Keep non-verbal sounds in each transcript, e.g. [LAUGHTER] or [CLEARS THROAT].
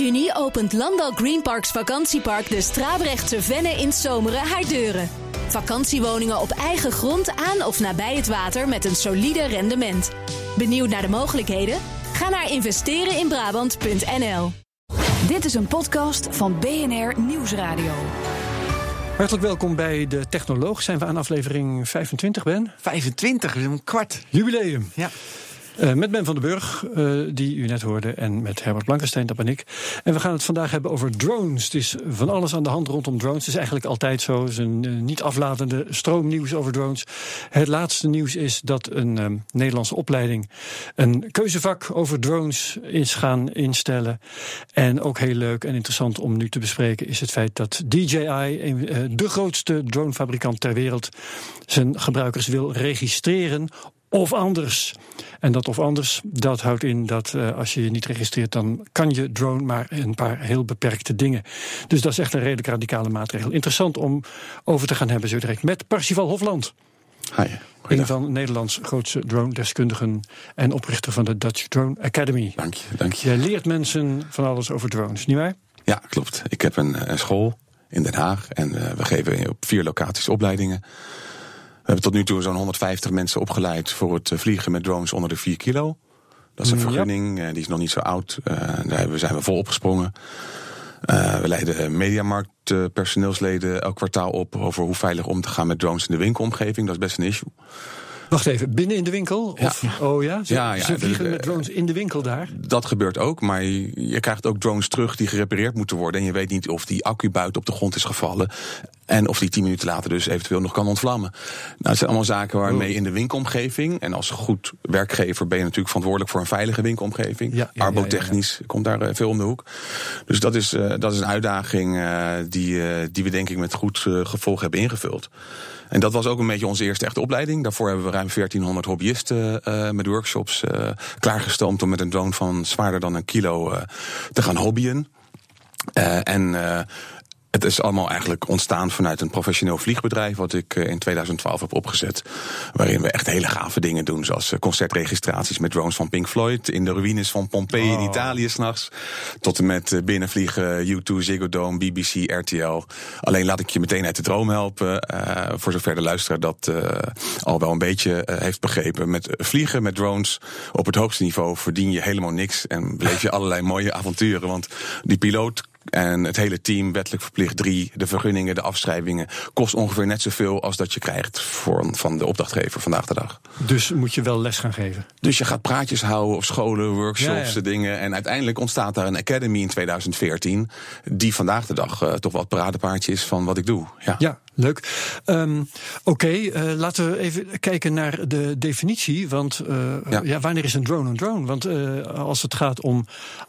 juni opent Landal Green Parks vakantiepark de Strabrechtse Venne in Zomeren haar deuren. Vakantiewoningen op eigen grond aan of nabij het water met een solide rendement. Benieuwd naar de mogelijkheden? Ga naar investereninbrabant.nl. Dit is een podcast van BNR Nieuwsradio. Hartelijk welkom bij de Technoloog. Zijn we aan aflevering 25, Ben? 25, een kwart. Jubileum. Ja. Uh, met Ben van den Burg, uh, die u net hoorde, en met Herbert Blankenstein, dat ben ik. En we gaan het vandaag hebben over drones. Het is van alles aan de hand rondom drones. Het is eigenlijk altijd zo. Het is een uh, niet aflatende stroomnieuws over drones. Het laatste nieuws is dat een Nederlandse opleiding een keuzevak over drones is gaan instellen. En ook heel leuk en interessant om nu te bespreken is het feit dat DJI, de grootste dronefabrikant ter wereld, zijn gebruikers wil registreren of anders. En dat of anders, dat houdt in dat uh, als je je niet registreert, dan kan je drone maar een paar heel beperkte dingen. Dus dat is echt een redelijk radicale maatregel. Interessant om over te gaan hebben zo direct met Parsival Hofland. Hi. Een van Nederlands grootste drone-deskundigen en oprichter van de Dutch Drone Academy. Dank je, dank je. Jij leert mensen van alles over drones, nietwaar? Ja, klopt. Ik heb een, een school in Den Haag en uh, we geven op vier locaties opleidingen. We hebben tot nu toe zo'n 150 mensen opgeleid voor het vliegen met drones onder de 4 kilo. Dat is een vergunning, ja. die is nog niet zo oud. Uh, daar zijn we vol opgesprongen. Uh, we leiden mediamarkt uh, personeelsleden elk kwartaal op over hoe veilig om te gaan met drones in de winkelomgeving. Dat is best een issue. Wacht even, binnen in de winkel? Ja. Of, oh ja? Ze, ja, ja, ze vliegen de, met drones in de winkel daar? Dat gebeurt ook, maar je, je, krijgt ook drones terug die gerepareerd moeten worden. En je weet niet of die accu buiten op de grond is gevallen. En of die tien minuten later dus eventueel nog kan ontvlammen. Nou, het zijn allemaal zaken waarmee in de winkelomgeving... en als goed werkgever ben je natuurlijk verantwoordelijk voor een veilige winkelomgeving. Ja, ja, Arbotechnisch komt daar veel om de hoek. Dus dat is, uh, dat is een uitdaging uh, die, uh, die we denk ik met goed gevolg hebben ingevuld. En dat was ook een beetje onze eerste echte opleiding. Daarvoor hebben we ruim 1400 hobbyisten uh, met workshops uh, klaargestoomd om met een drone van zwaarder dan een kilo uh, te gaan hobbyen. en het is allemaal eigenlijk ontstaan vanuit een professioneel vliegbedrijf, wat ik in 2012 heb opgezet. Waarin we echt hele gave dingen doen, zoals concertregistraties met drones van Pink Floyd in de ruïnes van Pompeii oh. in Italië s'nachts. Tot en met binnenvliegen, U2, Ziggo Dome, BBC, RTL. Alleen laat ik je meteen uit de droom helpen, uh, voor zover de luisteraar dat uh, al wel een beetje uh, heeft begrepen. Met vliegen met drones op het hoogste niveau verdien je helemaal niks en beleef je [LAUGHS] allerlei mooie avonturen. Want die piloot en het hele team, wettelijk verplicht drie, de vergunningen, de afschrijvingen, kost ongeveer net zoveel als dat je krijgt voor, van de opdrachtgever vandaag de dag. Dus moet je wel les gaan geven? Dus je gaat praatjes houden op scholen, workshops, Ja, ja. dingen. En uiteindelijk ontstaat daar een academy in 2014, die vandaag de dag uh, toch wel het paradepaardje is van wat ik doe. Ja, ja leuk. Um, Oké, okay, uh, laten we even kijken naar de definitie. Want uh, ja. ja. wanneer is een drone een drone? Want als het gaat om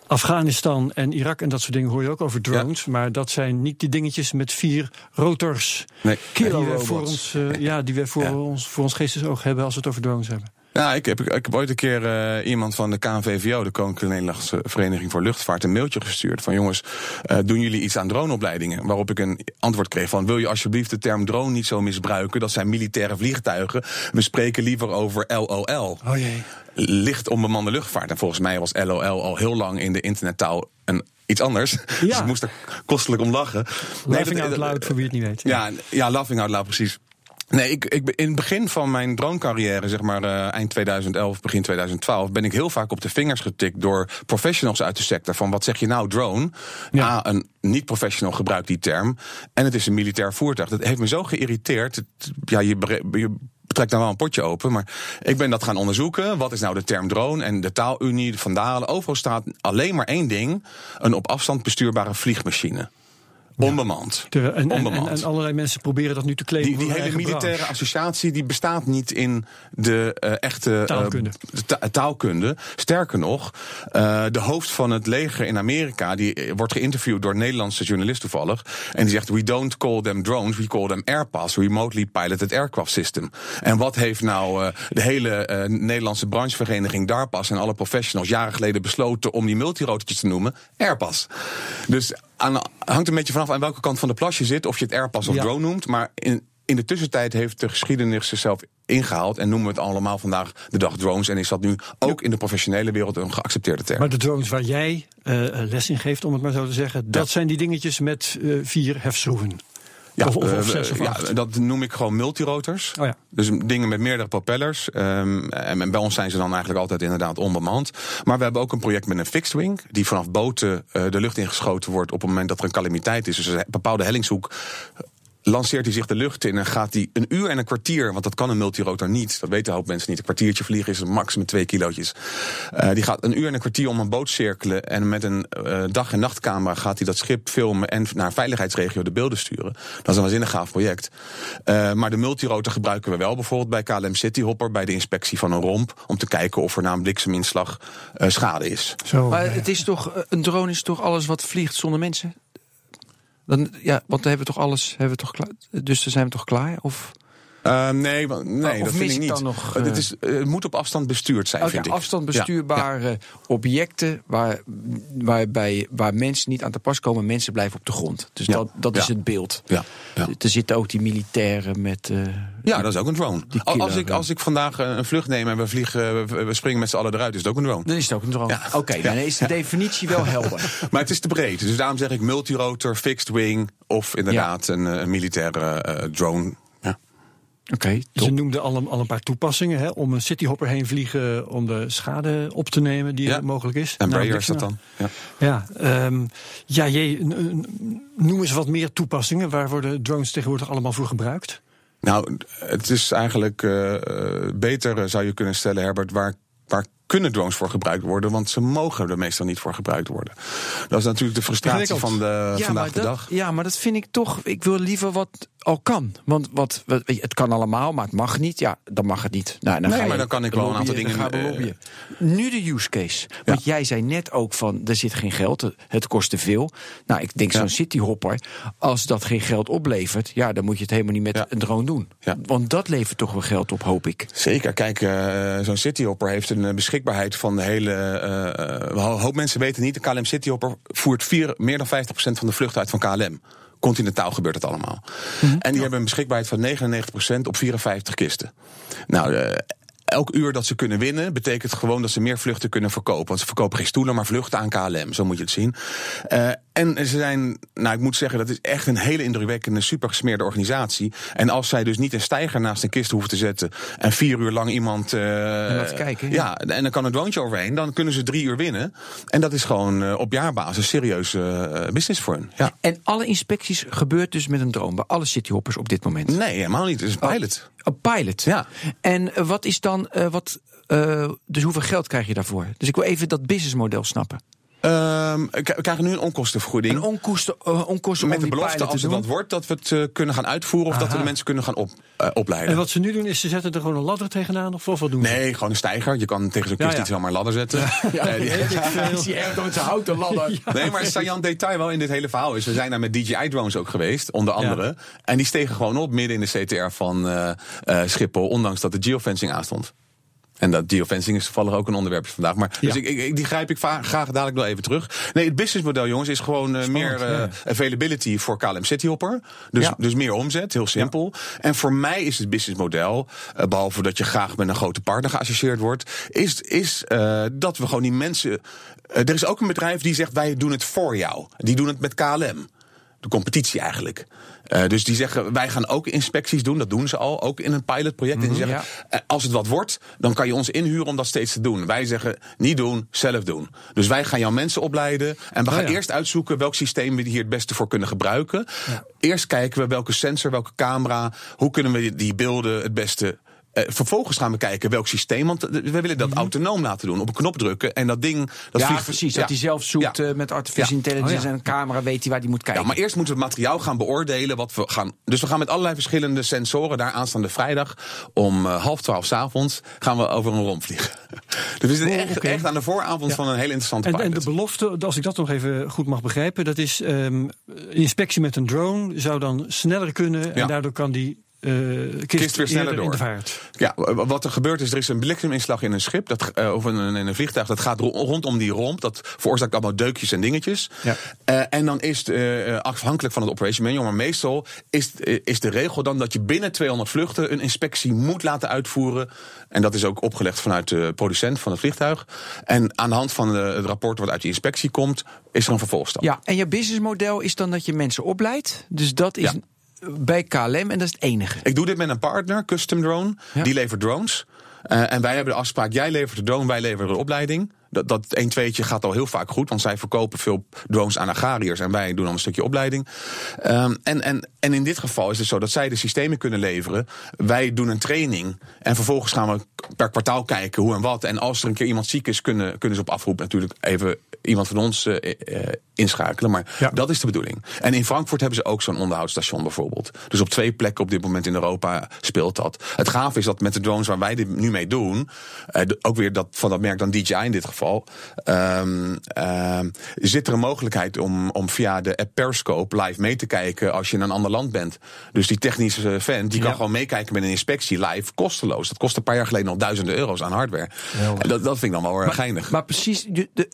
Afghanistan en Irak en dat soort dingen hoor je ook over drones. Ja. Maar dat zijn niet die dingetjes met vier rotors. Nee, die we voor ons, uh, ja, die we voor, ja. ons, voor ons geestesoog hebben als we het over drones hebben. Ja, ik heb, ik heb ooit een keer uh, iemand van de KNVVO, de Koninklijke Nederlandse Vereniging voor Luchtvaart, een mailtje gestuurd van jongens, uh, doen jullie iets aan droneopleidingen? Waarop ik een antwoord kreeg van wil je alsjeblieft de term drone niet zo misbruiken? Dat zijn militaire vliegtuigen. We spreken liever over LOL. Oh jee. Licht onbemande luchtvaart. En volgens mij was LOL al heel lang in de internettaal iets anders. [LAUGHS] Ja. Dus ik moest er kostelijk om lachen. Laughing nee, out loud, voor wie het niet weet. Ja, ja, ja laughing out loud, precies. Nee, ik, ik, in het begin van mijn dronecarrière, zeg maar uh, eind 2011, begin 2012, ben ik heel vaak op de vingers getikt door professionals uit de sector. Van wat zeg je nou, drone? Ja, ah, een niet-professional gebruikt die term. En het is een militair voertuig. Dat heeft me zo geïrriteerd. Het, ja, je, je betrekt daar wel een potje open. Maar ik ben dat gaan onderzoeken. Wat is nou de term drone? En de taalunie, de vandalen. Overal staat alleen maar één ding: een op afstand bestuurbare vliegmachine. Onbemand. En, Onbemand. En, en, allerlei mensen proberen dat nu te claimen. Die, die hele militaire branche. associatie die bestaat niet in de uh, echte taalkunde. Uh, ta taalkunde. Sterker nog, uh, de hoofd van het leger in Amerika die wordt geïnterviewd door een Nederlandse journalist toevallig. En die zegt: We don't call them drones, we call them airpass, remotely piloted aircraft system. En wat heeft nou de hele Nederlandse branchevereniging DARPAS en alle professionals jaren geleden besloten om die multirotortjes te noemen? Airpass. Dus aan, hangt een beetje vanaf aan welke kant van de plas je zit. Of je het airpass of Ja. drone noemt. Maar in, in de tussentijd heeft de geschiedenis zichzelf ingehaald. En noemen we het allemaal vandaag de dag drones. En is dat nu ook in de professionele wereld een geaccepteerde term. Maar de drones waar jij uh, les in geeft, om het maar zo te zeggen, dat zijn die dingetjes met uh, vier hefschroeven. Ja, of, of, of zes of ja, acht. dat noem ik gewoon multirotors. Oh ja. Dus dingen met meerdere propellers. Um, en bij ons zijn ze dan eigenlijk altijd inderdaad onbemand. Maar we hebben ook een project met een fixed wing. Die vanaf boten uh, de lucht ingeschoten wordt op het moment dat er een calamiteit is. Dus een bepaalde hellingshoek lanceert hij zich de lucht in en gaat hij een uur en een kwartier, want dat kan een multirotor niet, dat weten een hoop mensen niet. Een kwartiertje vliegen is een maximum twee kilootjes. Uh, die gaat een uur en een kwartier om een boot cirkelen en met een uh, dag- en nachtcamera gaat hij dat schip filmen en naar een veiligheidsregio de beelden sturen. Dat is een waanzinnig gaaf project. Uh, maar de multirotor gebruiken we wel bijvoorbeeld bij KLM Cityhopper bij de inspectie van een romp om te kijken of er na een blikseminslag schade is. Zo, maar het is toch, een drone is toch alles wat vliegt zonder mensen? Dan, ja, want dan hebben we toch alles, hebben we toch klaar, dus dan zijn we toch klaar? Of? Uh, nee, nee of dat vind ik niet. Dan nog, uh, het, is, het moet op afstand bestuurd zijn, okay, vind ik. afstand bestuurbare ja. objecten waar, waarbij, waar mensen niet aan te pas komen. Mensen blijven op de grond. Dus ja. dat, dat is het beeld. Ja. Er zitten ook die militairen met... Uh, ja, dat is ook een drone. Als, ik, als ik vandaag een vlucht neem en we, vliegen, we springen met z'n allen eruit, is het ook een drone. Dan is het ook een drone. Oké, okay, dan is de definitie wel helder. [LAUGHS] maar het is te breed. Dus daarom zeg ik multirotor, fixed wing of inderdaad een, een militaire drone. Oké, okay, dus je noemde al een, al een paar toepassingen hè, om een cityhopper heen vliegen om de schade op te nemen die ja. er mogelijk is. En Brayer is dat dan? Ja, ja, um, ja noem eens wat meer toepassingen. Waar worden drones tegenwoordig allemaal voor gebruikt? Nou, het is eigenlijk uh, beter, zou je kunnen stellen, Herbert, waar, waar kunnen drones voor gebruikt worden, want ze mogen er meestal niet voor gebruikt worden. Dat is natuurlijk de frustratie van de, ja, vandaag de dat, dag. Ja, maar dat vind ik toch. Ik wil liever wat al kan. Want wat, wat, het kan allemaal, maar het mag niet. Ja, dan mag het niet. Nou, dan nee, ga maar dan kan ik wel een aantal dingen. Dan lobbyen. Nu de use case. Want ja. jij zei net ook van er zit geen geld, het kost te veel. Nou, ik denk ja. zo'n cityhopper, als dat geen geld oplevert, ja, dan moet je het helemaal niet met ja. een drone doen. Want dat levert toch wel geld op, hoop ik. Zeker. Kijk, uh, zo'n cityhopper heeft een beschikbaarheid van de hele. Uh, een hoop mensen weten niet. De KLM cityhopper voert vier, meer dan 50% van de vlucht uit van KLM. Continentaal gebeurt het allemaal. Mm -hmm. En die ja. hebben een beschikbaarheid van 99% op 54 kisten. Nou, uh, elk uur dat ze kunnen winnen, betekent gewoon dat ze meer vluchten kunnen verkopen. Want ze verkopen geen stoelen, maar vluchten aan KLM. Zo moet je het zien. Uh, en ze zijn, nou, ik moet zeggen, dat is echt een hele indrukwekkende, super gesmeerde organisatie. En als zij dus niet een stijger naast een kist hoeven te zetten en vier uur lang iemand. Uh, en kijken. Ja. ja, en dan kan een drone overheen, dan kunnen ze drie uur winnen. En dat is gewoon uh, op jaarbasis serieuze uh, business voor hen. Ja. En alle inspecties gebeurt dus met een drone bij alle cityhoppers op dit moment? Nee, helemaal niet. Het is een pilot. Een oh, pilot? Ja. En wat is dan, wat, dus hoeveel geld krijg je daarvoor? Dus ik wil even dat businessmodel snappen. Um, we krijgen nu een onkostenvergoeding. Een onkosten, uh, onkosten Met de belofte, als het wat wordt, dat we het uh, kunnen gaan uitvoeren... of Aha. dat we de mensen kunnen gaan op, uh, opleiden. En wat ze nu doen, is ze zetten er gewoon een ladder tegenaan? Of, wat doen ze? Nee, gewoon een stijger. Je kan tegen zo'n kist ja, ja. niet zomaar een ladder zetten. Ja, [LAUGHS] die, [LAUGHS] echt met zijn houten ladder. [LAUGHS] Nee, maar een saillant detail wel in dit hele verhaal is... we zijn daar met DJI-drones ook geweest, onder andere. En die stegen gewoon op midden in de CTR van Schiphol... ondanks dat de geofencing aanstond. En dat geofencing is toevallig ook een onderwerpje vandaag. Maar, ja. Dus ik, ik, die grijp ik graag dadelijk wel even terug. Nee, het businessmodel, jongens, is gewoon uh, meer uh, ja. availability voor KLM Cityhopper. Dus, ja. dus meer omzet, heel simpel. En voor mij is het businessmodel, uh, behalve dat je graag met een grote partner geassocieerd wordt, is, is dat we gewoon die mensen. er is ook een bedrijf die zegt: wij doen het voor jou. Die doen het met KLM. De competitie eigenlijk. Uh, dus die zeggen, wij gaan ook inspecties doen. Dat doen ze al, ook in een pilotproject. Mm -hmm, en die zeggen, ja. uh, als het wat wordt, dan kan je ons inhuren om dat steeds te doen. Wij zeggen, niet doen, zelf doen. Dus wij gaan jouw mensen opleiden. En we gaan oh, ja. eerst uitzoeken welk systeem we hier het beste voor kunnen gebruiken. Ja. Eerst kijken we welke sensor, welke camera, hoe kunnen we die beelden het beste uh, vervolgens gaan we kijken welk systeem. Want we willen dat mm -hmm. autonoom laten doen. Op een knop drukken en dat ding. Dat ja, vliegt, precies. Dat hij zelf zoekt ja. uh, met artificial intelligence oh, ja. en een camera weet hij waar hij moet kijken. Ja, maar eerst moeten we het materiaal gaan beoordelen. Wat we gaan, dus we gaan met allerlei verschillende sensoren daar aanstaande vrijdag om uh, half twaalf s avonds gaan we over een romp vliegen. [LAUGHS] dus we zitten oh, echt, okay. echt, aan de vooravond van een hele interessante en, pilot. En de belofte, als ik dat nog even goed mag begrijpen, dat is um, inspectie met een drone zou dan sneller kunnen en daardoor kan die eh, kist, weer sneller door. in de vaart. Ja, wat er gebeurt is, er is een blikseminslag in een schip, dat, eh, of een, in een vliegtuig, dat gaat ro- rondom die romp. Dat veroorzaakt allemaal deukjes en dingetjes. Ja. Eh, en dan is het afhankelijk van het operation manual, maar meestal is, is de regel dan dat je binnen 200 vluchten een inspectie moet laten uitvoeren. En dat is ook opgelegd vanuit de producent van het vliegtuig. En aan de hand van het rapport wat uit die inspectie komt, is er een vervolgstap. Ja, en je businessmodel is dan dat je mensen opleidt. Dus dat is Ja. Bij KLM en dat is het enige. Ik doe dit met een partner, Custom Drone. Ja. Die levert drones. Eh, en wij hebben de afspraak, jij levert de drone, wij leveren de opleiding. Dat, dat 1 2 gaat al heel vaak goed, want zij verkopen veel drones aan agrariërs en wij doen dan een stukje opleiding. Ehm, en, en, en in dit geval is het zo dat zij de systemen kunnen leveren. Wij doen een training en vervolgens gaan we per kwartaal kijken hoe en wat. En als er een keer iemand ziek is, kunnen, kunnen ze op afroep natuurlijk even iemand van ons eh, eh, inschakelen. Maar Ja. dat is de bedoeling. En in Frankfurt hebben ze ook zo'n onderhoudsstation bijvoorbeeld. Dus op twee plekken op dit moment in Europa speelt dat. Het gaaf is dat met de drones waar wij dit nu mee doen, eh, ook weer dat, van dat merk dan DJI in dit geval, ehm, ehm, zit er een mogelijkheid om, om via de app Periscope live mee te kijken als je in een ander land bent. Dus die technische fan die kan gewoon meekijken met een inspectie live, kosteloos. Dat kost een paar jaar geleden nog duizenden euro's aan hardware. En dat, dat vind ik dan wel erg geinig. Maar precies,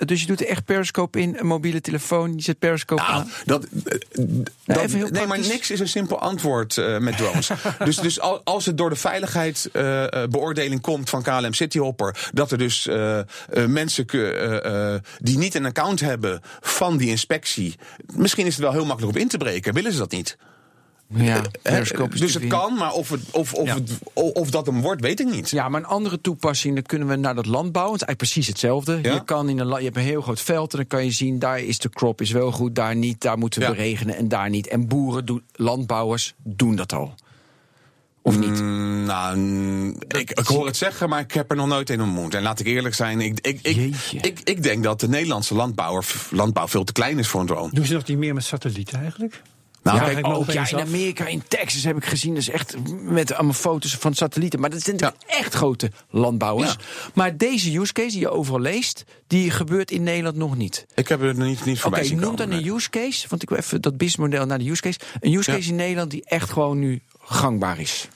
dus je doet er echt periscope in, een mobiele telefoon, je zet periscope Nou, aan. dat, eh, dat- heel nee, maar niks is een simpel antwoord eh, met drones. [LAUGHS] dus, dus al- als het door de veiligheidsbeoordeling komt van KLM Cityhopper, dat er dus eh, eh, mensen eh, eh, die niet een account hebben van die inspectie, misschien is het wel heel makkelijk op in te breken. Willen ze dat niet? Ja, is dus het kan, maar of, het, of, of, Ja. het, of dat hem wordt, weet ik niet. Ja, maar een andere toepassing, dan kunnen we naar dat landbouw. Het is eigenlijk precies hetzelfde. Ja? Je, kan in een, je hebt een heel groot veld en dan kan je zien... daar is de crop is wel goed, daar niet. Daar moeten we Ja. beregenen en daar niet. En boeren, doen, landbouwers, doen dat al. Of niet? Mm, nou, ik, ik hoor het zeggen, maar ik heb er nog nooit in ontmoet. En laat ik eerlijk zijn, ik, ik, ik, ik denk dat de Nederlandse landbouwer, landbouw veel te klein is voor een drone. Doen ze dat niet meer met satellieten eigenlijk? Nou, Ja, kijk, ook ja, in. Amerika, in Texas heb ik gezien. Dat is echt met allemaal foto's van satellieten. Maar dat zijn natuurlijk echt grote landbouwers. Ja. Maar deze use case die je overal leest, die gebeurt in Nederland nog niet. ik heb het niet, niet Oké, voorbij zien noem dan een use case. Want ik wil even dat businessmodel naar de use case. Een use Ja. case in Nederland die echt gewoon nu gangbaar is.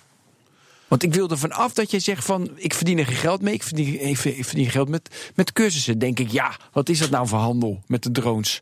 Want ik wil er vanaf dat je zegt van ik verdien er geen geld mee. Ik verdien, ik verdien- ik verdien geld met, met cursussen. Denk ik, ja, wat is dat nou voor handel met de drones?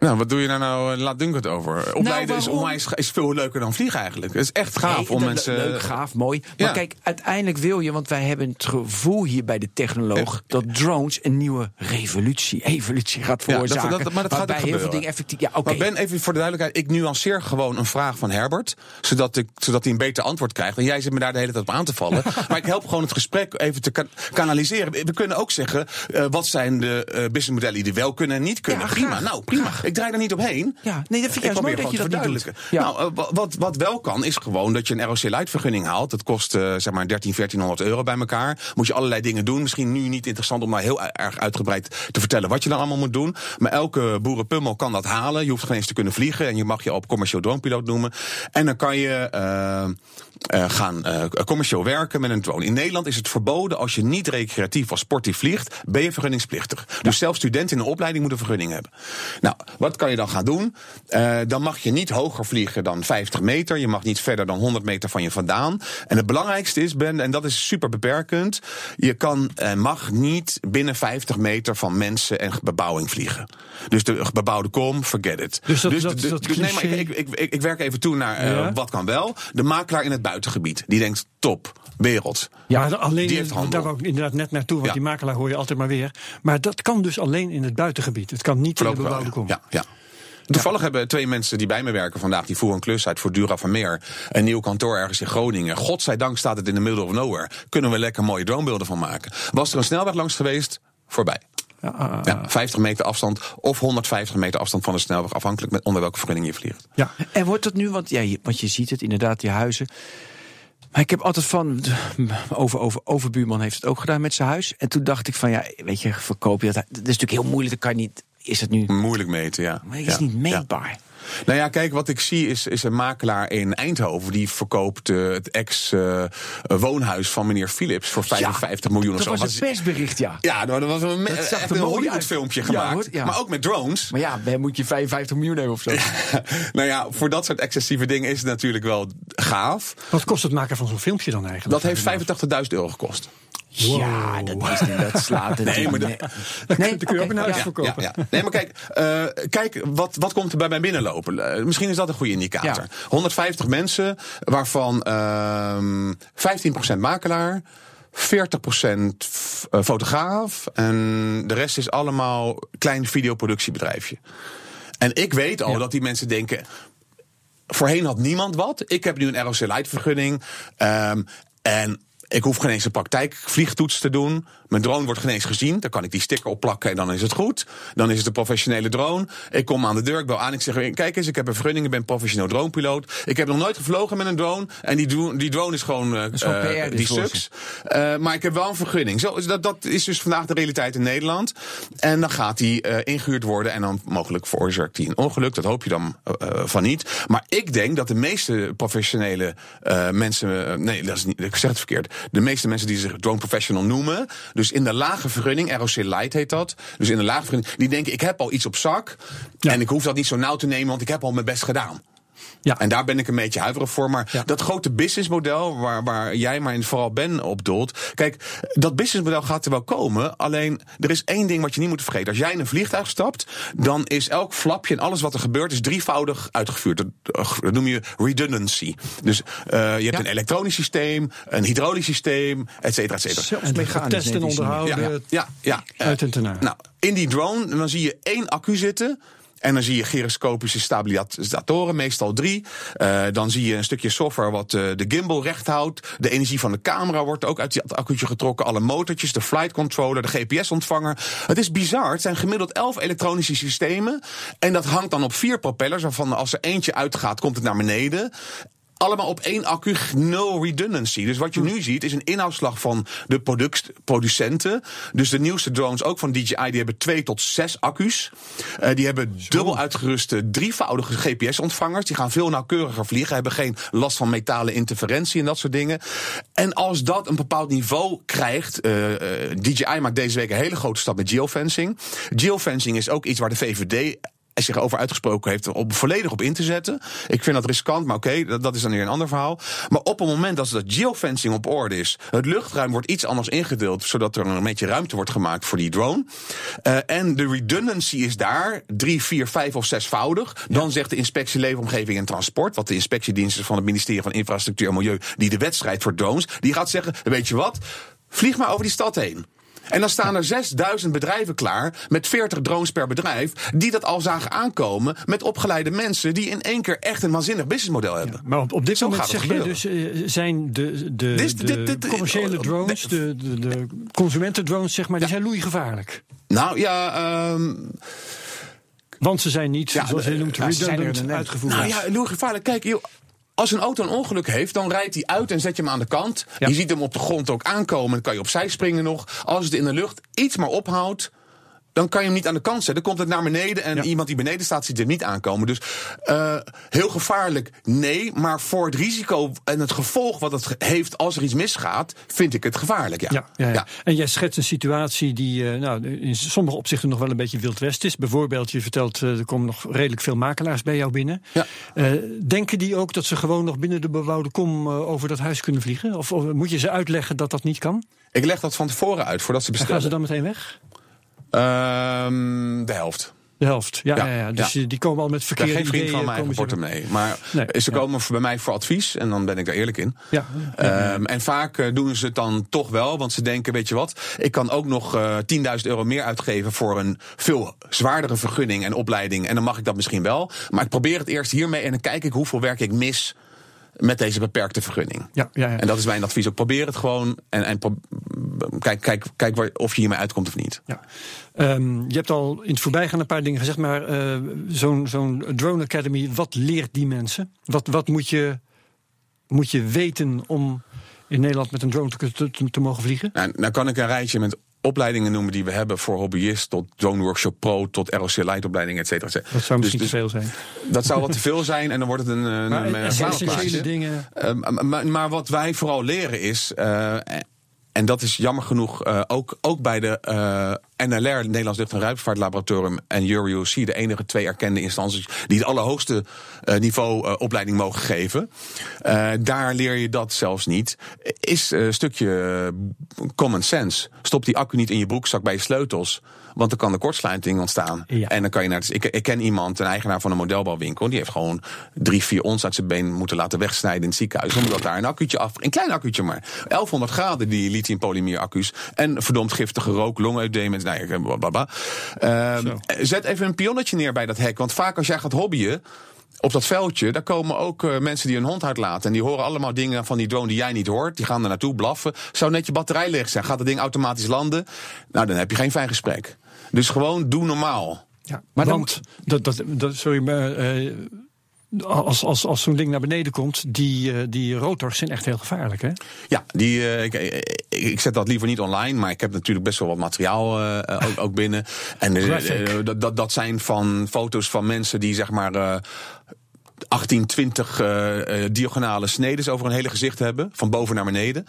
Nou, wat doe je daar nou, eh, laat Dunk het over? Opleiden is, onwijs, is veel leuker dan vliegen eigenlijk. Het is echt gaaf Nee, om mensen... Leuk, gaaf, mooi. Maar Ja. kijk, uiteindelijk wil je, want wij hebben het gevoel hier bij de technoloog... dat drones een nieuwe revolutie, evolutie gaat Ja, dat- veroorzaken. dat- maar dat gaat ook heel veel dingen effectief... Ja, oké. Maar Ben, even voor de duidelijkheid, ik nuanceer gewoon een vraag van Herbert, zodat, ik, zodat hij een beter antwoord krijgt. En jij zit me daar de hele tijd op aan te vallen. [LAUGHS] maar ik help gewoon het gesprek even te kan- kanaliseren. We kunnen ook zeggen, eh, wat zijn de eh, businessmodellen die wel kunnen en niet kunnen. Prima, nou prima. Ik draai er niet omheen. Ja, nee, dat vind ik juist mooi dat je dat niet doet. verduidelijken. Ja. Nou, eh, wa- wat, wat wel kan, is gewoon dat je een ROC Light vergunning haalt. Dat kost eh, zeg maar 13, 1400 euro bij elkaar. Moet je allerlei dingen doen. Misschien nu niet interessant om maar heel erg uitgebreid te vertellen wat je dan allemaal moet doen. Maar elke boerenpummel kan dat halen. Je hoeft geen eens te kunnen vliegen. En je mag je op commercieel dronepiloot noemen. En dan kan je eh, eh, gaan eh, commercieel werken met een drone. In Nederland is het verboden als je niet recreatief of sportief vliegt, ben je vergunningsplichtig. Dus zelfs studenten in een opleiding moeten vergunning hebben. Nou, wat kan je dan gaan doen? Eh, dan mag je niet hoger vliegen dan 50 meter. Je mag niet verder dan 100 meter van je vandaan. En het belangrijkste is, Ben, en dat is super beperkend. Je kan en mag niet binnen 50 meter van mensen en bebouwing vliegen. Dus de bebouwde kom, forget it. Dus dat- dus, dat- de- dat dus nee, maar ik, ik, ik, ik werk even toe naar Ja. wat kan wel. De makelaar in het buitengebied. Die denkt, top, wereld. Ja, maar alleen, die heeft handel. daar wou ik inderdaad net naartoe, want Ja. die makelaar hoor je altijd maar weer. Maar dat kan dus alleen in het buitengebied. Het kan niet in de bebouwde ja. kom. Ja, ja. Toevallig hebben twee mensen die bij me werken vandaag, die voeren een klus uit voor Dura van Meer. Een nieuw kantoor ergens in Groningen. Godzijdank staat het in the middle of nowhere. Kunnen we lekker mooie dronebeelden van maken. Was er een snelweg langs geweest? Voorbij. Ja, ah, ah, Ja, 50 meter afstand of 150 meter afstand van de snelweg, afhankelijk met onder welke vergunning je vliegt. ja. En wordt dat nu, want, ja, je, want je ziet het inderdaad, die huizen. Maar ik heb altijd van, over, over, overbuurman heeft het ook gedaan met zijn huis. En toen dacht ik van, ja, weet je, verkoop je dat? Dat is natuurlijk heel moeilijk, dat kan je niet, is het nu, Moeilijk meten, ja. maar het Ja, is niet ja. meetbaar. Nou ja, kijk, wat ik zie is, is een makelaar in Eindhoven. Die verkoopt eh, het ex-woonhuis van meneer Philips voor 55 miljoen of Dat zo. was Wat een persbericht, ja. Ja, er was een, Dat zag echt een mooi Hollywood uit. filmpje Ja, gemaakt. hoor, ja. Maar ook met drones. Maar ja, dan moet je 55 miljoen hebben of zo. [LAUGHS] nou ja, voor dat soort excessieve dingen is het natuurlijk wel gaaf. Wat kost het maken van zo'n filmpje dan eigenlijk? Dat heeft 85.000 euro gekost. Ja, dat, is, dat slaat het. [LAUGHS] Nee, maar dat- Nee, dan kun je ook een huis ja. verkopen. Ja, ja. Nee, maar kijk, eh, kijk wat, wat komt er bij mij binnenlopen? Eh, misschien is dat een goede indicator. Ja. 150 mensen, waarvan ehm 15% makelaar. 40% f- eh, fotograaf en de rest is allemaal klein videoproductiebedrijfje. En ik weet al dat die mensen denken, Voorheen had niemand wat. Ik heb nu een ROC Light vergunning. Ehm, en ik hoef geen eens een praktijkvliegtoets te doen. Mijn drone wordt geen eens gezien. Dan kan ik die sticker opplakken en dan is het goed. Dan is het een professionele drone. Ik kom aan de deur, ik bel aan. Ik zeg, kijk eens, ik heb een vergunning. Ik ben professioneel dronepiloot. Ik heb nog nooit gevlogen met een drone. En die, dro- die drone is gewoon, eh, is gewoon eh, PR die sucks. Eh, maar ik heb wel een vergunning. Zo, dat, dat is dus vandaag de realiteit in Nederland. En dan gaat die eh, ingehuurd worden. En dan mogelijk veroorzaakt die een ongeluk. Dat hoop je dan van niet. Maar ik denk dat de meeste professionele mensen. nee, dat is niet, ik zeg het verkeerd. De meeste mensen die zich drone professional noemen. Dus in de lage vergunning, ROC Light heet dat. Dus in de lage vergunning. Die denken: ik heb al iets op zak. Ja. En ik hoef dat niet zo nauw te nemen, want ik heb al mijn best gedaan. Ja. En daar ben ik een beetje huiverig voor. Maar Ja. dat grote businessmodel waar, waar jij maar in vooral Ben op doelt. Kijk, dat businessmodel gaat er wel komen. Alleen, er is één ding wat je niet moet vergeten. Als jij in een vliegtuig stapt, dan is elk flapje en alles wat er gebeurt... is drievoudig uitgevuurd. Dat, eh, dat noem je redundancy. Dus eh, je hebt een elektronisch systeem, een hydraulisch systeem, et cetera, et cetera. Zelfs mechanisch testen onderhouden. Ja, ja, ja. Uit en ten. Nou, in die drone, dan zie je één accu zitten. En dan zie je gyroscopische stabilisatoren, meestal drie. Eh, dan zie je een stukje software wat eh, de gimbal recht houdt. De energie van de camera wordt ook uit dat accu'tje getrokken. Alle motortjes, de flight controller, de GPS-ontvanger. Het is bizar. Het zijn gemiddeld elf elektronische systemen. En dat hangt dan op vier propellers. Waarvan als er eentje uitgaat, komt het naar beneden. Allemaal op één accu, nul redundancy. Dus wat je nu ziet is een inhoudsslag van de product, producenten. Dus de nieuwste drones, ook van DJI, die hebben twee tot zes accu's. Eh, die hebben dubbel uitgeruste, drievoudige GPS-ontvangers. Die gaan veel nauwkeuriger vliegen, hebben geen last van metalen interferentie en dat soort dingen. En als dat een bepaald niveau krijgt, eh, eh, DJI maakt deze week een hele grote stap met geofencing. Geofencing is ook iets waar de VVD zich over uitgesproken heeft om volledig op in te zetten. Ik vind dat riskant, maar oké, dat, is dan weer een ander verhaal. Maar op het moment dat dat geofencing op orde is, het luchtruim wordt iets anders ingedeeld, zodat er een beetje ruimte wordt gemaakt voor die drone. Eh, en de redundancy is daar drie, vier, vijf of zesvoudig. Dan zegt de inspectie Leefomgeving en Transport, wat de inspectiedienst is van het ministerie van Infrastructuur en Milieu, die de wedstrijd voor drones, die gaat zeggen: weet je wat, vlieg maar over die stad heen. En dan staan er 6000 bedrijven klaar met 40 drones per bedrijf. die dat al zagen aankomen met opgeleide mensen. die in één keer echt een waanzinnig businessmodel hebben. Maar op, op dit Zo moment zeg gebeuren. dus, eh, zijn de, de, de dit- dit- commerciële oh, drones, de, de, de consumentendrones, zeg maar, die zijn loeigevaarlijk. Nou ja, ehm, Want ze zijn niet, Ja, zoals je noemt, ja, ze zijn redundant uitgevoerd. nou ja, heel gevaarlijk. Kijk, joh, als een auto een ongeluk heeft, dan rijdt hij uit en zet je hem aan de kant. Ja. Je ziet hem op de grond ook aankomen, dan kan je opzij springen nog. Als het in de lucht iets maar ophoudt. Dan kan je hem niet aan de kant zetten. Dan komt het naar beneden en Ja. iemand die beneden staat ziet hem niet aankomen. Dus eh, heel gevaarlijk, nee. Maar voor het risico en het gevolg wat het heeft als er iets misgaat, vind ik het gevaarlijk. Ja. Ja, ja, ja. En jij schetst een situatie die eh, nou, in sommige opzichten nog wel een beetje wild west is. Bijvoorbeeld, je vertelt, eh, er komen nog redelijk veel makelaars bij jou binnen. Ja. Denken die ook dat ze gewoon nog binnen de bebouwde kom over dat huis kunnen vliegen? Of, of moet je ze uitleggen dat dat niet kan? Ik leg dat van tevoren uit voordat ze En gaan bestellen. ze dan meteen weg? Ehm, de helft. De helft, ja. ja, Ja, ja. Dus die komen al met Ik ben verkeerde geen vriend ideeën. van mijn portemonnee. Maar Nee, ze komen bij mij voor advies en dan ben ik daar eerlijk in. Ja, Ehm, en vaak eh, doen ze het dan toch wel, want ze denken, weet je wat, ik kan ook nog eh 10.000 euro meer uitgeven voor een veel zwaardere vergunning en opleiding. En dan mag ik dat misschien wel. Maar ik probeer het eerst hiermee en dan kijk ik hoeveel werk ik mis met deze beperkte vergunning. ja, ja, ja. En dat is mijn advies ook. Probeer het gewoon en, en kijk, kijk, kijk waar, of je hiermee uitkomt of niet. Ja. Ehm, je hebt al in het voorbijgaan een paar dingen gezegd, maar eh, zo'n zo'n Drone Academy, wat leert die mensen? Wat, wat moet, je, moet je weten om in Nederland met een drone te, te, te- te mogen vliegen? Nou, nou kan ik een rijtje met opleidingen noemen die we hebben voor hobbyist tot Drone Workshop Pro tot ROC Light opleiding, et cetera. et cetera. Dat zou Dus- misschien dus te veel zijn. Dat zou wat te veel zijn en dan wordt het een, een, Maar een, essentiële dingen. Eh, maar, maar wat wij vooral leren is, eh, en dat is jammer genoeg eh, ook, ook bij de eh, NLR, Nederlands Lucht- en Ruimtevaartlaboratorium, en EuroC, de enige twee erkende instanties die het allerhoogste uh, niveau opleiding mogen geven. Daar leer je dat zelfs niet. Is een stukje common sense. Stop die accu niet in je broekzak bij je sleutels. Want dan kan de kortsluiting ontstaan. Ja. En dan kan je naar. Ik, ik ken iemand, een eigenaar van een modelbouwwinkel. Die heeft gewoon drie, vier ons uit zijn been moeten laten wegsnijden in het ziekenhuis. Omdat daar een accuutje af. Een klein accuutje maar. 1100 graden die lithium-polymer accu's. En verdomd giftige rook, longedeem. Nou ja, blablabla. Uh, zet even een pionnetje neer bij dat hek. Want vaak als jij gaat hobbyen op dat veldje, daar komen ook uh, mensen die hun hond uitlaten. En die horen allemaal dingen van die drone die jij niet hoort. Die gaan er naartoe blaffen. Zou net je batterij leeg zijn? Gaat het ding automatisch landen? Nou, dan heb je geen fijn gesprek. Dus gewoon doe normaal. Ja, maar want dat, dat, dat, sorry, maar, uh, als, als, als zo'n ding naar beneden komt, die, uh, die rotors zijn echt heel gevaarlijk, hè? Ja, die, uh, ik, ik, ik, zet dat liever niet online, maar ik heb natuurlijk best wel wat materiaal uh, ook, ook, binnen. En dat, dat, dat zijn van foto's van mensen die zeg maar 18, 20 uh, diagonale snedes over een hele gezicht hebben. Van boven naar beneden.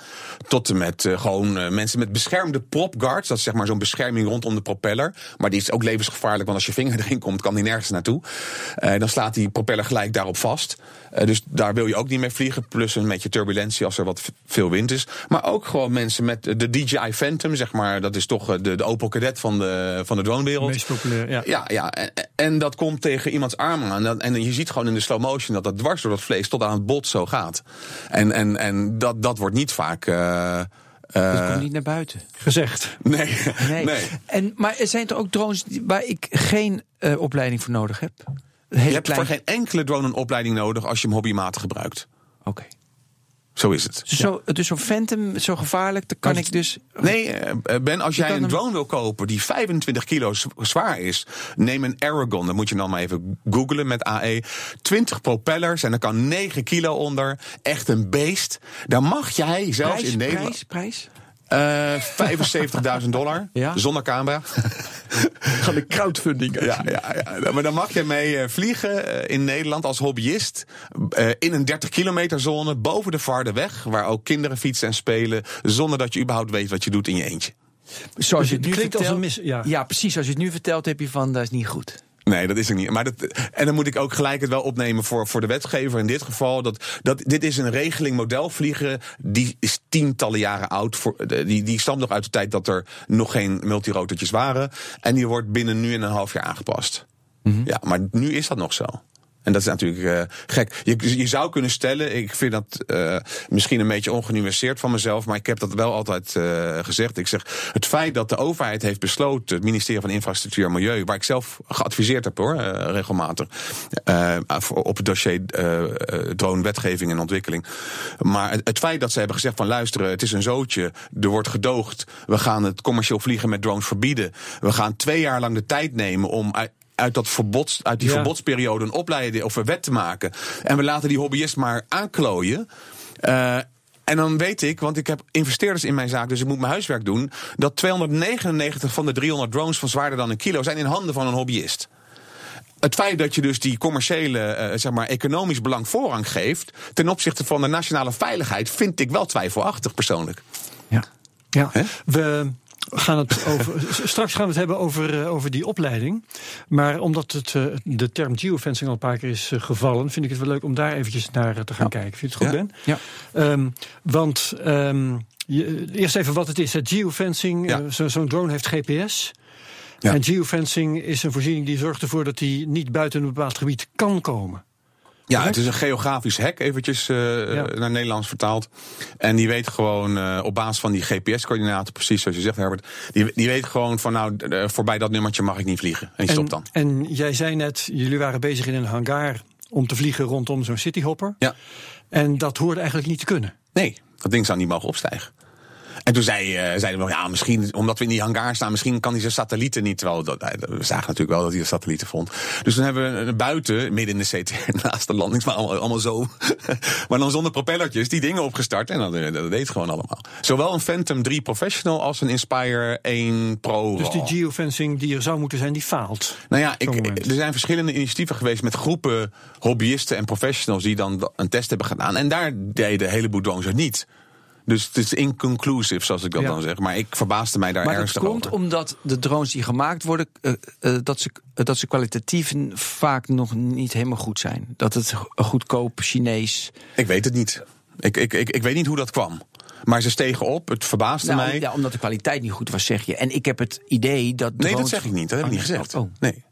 Tot en met uh, gewoon mensen met beschermde prop guards. Dat is zeg maar zo'n bescherming rondom de propeller. Maar die is ook levensgevaarlijk, want als je vinger [LAUGHS] erin komt, kan die nergens naartoe. dan slaat die propeller gelijk daarop vast. dus daar wil je ook niet mee vliegen. Plus een beetje turbulentie als er wat veel wind is. Maar ook gewoon mensen met de DJI Phantom, zeg maar. Dat is toch de, de Opel Cadet van de, van de dronewereld. Meest populair, ja. Ja, ja. En, en, dat komt tegen iemands arm aan. En, en je ziet gewoon in de slow motion dat dat dwars door dat vlees tot aan het bot zo gaat. En, en, en dat, dat wordt niet vaak. Uh, uh, dat komt niet naar buiten. Gezegd. Nee. nee. nee. En, maar er zijn er ook drones waar ik geen uh, opleiding voor nodig heb? Hele je hebt klein... voor geen enkele drone een opleiding nodig als je hem hobbymatig gebruikt. Oké. Okay. Zo is het. Zo, dus zo'n Phantom, zo gevaarlijk, dan kan ik dus... Nee, Ben, als jij een drone hem... wil kopen die 25 kilo zwaar is... neem een Aragon, dan moet je dan maar even googlen met AE. 20 propellers en er kan 9 kilo onder. Echt een beest. Dan mag jij zelfs prijs, in Nederland... Prijs, prijs? Uh, 75.000 dollar, ja? zonder camera. [LAUGHS] Gaan de crowdfunding ja, ja, ja, maar dan mag je mee uh, vliegen uh, in Nederland als hobbyist. In een 30 kilometer zone boven de Vaardenweg. Waar ook kinderen fietsen en spelen. Zonder dat je überhaupt weet wat je doet in je eentje. Zoals je het nu klinkt vertelt, als een mis, ja. ja, precies. Als je het nu vertelt, heb je van dat is niet goed. Nee, dat is er niet. Maar dat, en dan moet ik ook gelijk het wel opnemen voor, voor de wetgever in dit geval. Dat, dat, dit is een regeling modelvliegen. Die is tientallen jaren oud. Voor, die, die stamt nog uit de tijd dat er nog geen multirotortjes waren. En die wordt binnen nu en een half jaar aangepast. Mm-hmm. Ja, maar nu is dat nog zo. En dat is natuurlijk uh, gek. Je, je zou kunnen stellen, ik vind dat uh, misschien een beetje ongenuanceerd van mezelf, maar ik heb dat wel altijd uh, gezegd. Ik zeg, het feit dat de overheid heeft besloten, het ministerie van Infrastructuur en Milieu, waar ik zelf geadviseerd heb hoor, regelmatig, op het dossier drone-wetgeving en ontwikkeling. Maar het, het, feit dat ze hebben gezegd van luisteren, het is een zootje, er wordt gedoogd, we gaan het commercieel vliegen met drones verbieden, we gaan twee jaar lang de tijd nemen om uit, dat verbod, uit die ja. verbodsperiode een opleiding of een wet te maken. En we laten die hobbyist maar aanklooien. Uh, en dan weet ik, want ik heb investeerders in mijn zaak, dus ik moet mijn huiswerk doen, dat 299 van de 300 drones van zwaarder dan een kilo zijn in handen van een hobbyist. Het feit dat je dus die commerciële, uh, zeg maar, economisch belang voorrang geeft ten opzichte van de nationale veiligheid, vind ik wel twijfelachtig persoonlijk. Ja, ja. He? we gaan het over, [LAUGHS] straks gaan we het hebben over, uh, over die opleiding. Maar omdat het, uh, de term geofencing al een paar keer is uh, gevallen, vind ik het wel leuk om daar eventjes naar te gaan ja. kijken. Vind je het goed. Ben? Ja. Um, want um, je, eerst even wat het is. Het geofencing, ja. zo'n zo drone heeft GPS. En geofencing is een voorziening die zorgt ervoor dat hij niet buiten een bepaald gebied kan komen. Ja, het is een geografisch hek, eventjes uh, ja. naar Nederlands vertaald. En die weet gewoon uh, op basis van die GPS-coördinaten, precies zoals je zegt, Herbert. Die, die weet gewoon van, nou, uh, voorbij dat nummertje mag ik niet vliegen. En die stopt dan. En jij zei net, jullie waren bezig in een hangar om te vliegen rondom zo'n cityhopper. Ja. En dat hoorde eigenlijk niet te kunnen. Nee, dat ding zou niet mogen opstijgen. En toen zei, uh, zeiden we, ja, misschien, omdat we in die hangar staan, misschien kan hij zijn satellieten niet. Terwijl dat, we zagen natuurlijk wel dat hij de satellieten vond. Dus toen hebben we buiten, midden in de CTR, [LAUGHS] naast de landingsbaan, allemaal, allemaal zo. [LAUGHS] maar dan zonder propellertjes, die dingen opgestart. En dat, dat deed het gewoon allemaal. Zowel een Phantom 3 Professional als een Inspire 1 Pro. Dus die geofencing die er zou moeten zijn, die faalt. Nou ja, ik, er zijn verschillende initiatieven geweest met groepen hobbyisten en professionals die dan een test hebben gedaan. En daar deden een heleboel drones het niet. Dus het is inconclusive, zoals ik dat Ja. dan zeg. Maar ik verbaasde mij daar Maar dat ernstig komt over. omdat de drones die gemaakt worden, eh, eh, dat, ze, dat ze kwalitatief vaak nog niet helemaal goed zijn. Dat het goedkoop Chinees. Ik weet het niet. Ik, ik, ik, ik weet niet hoe dat kwam. Maar ze stegen op, het verbaasde Nou, mij. ja, omdat de kwaliteit niet goed was, zeg je. En ik heb het idee dat. nee, dat zeg ik niet. Dat heb ik niet Oh, gezegd. Oh, Nee, nee.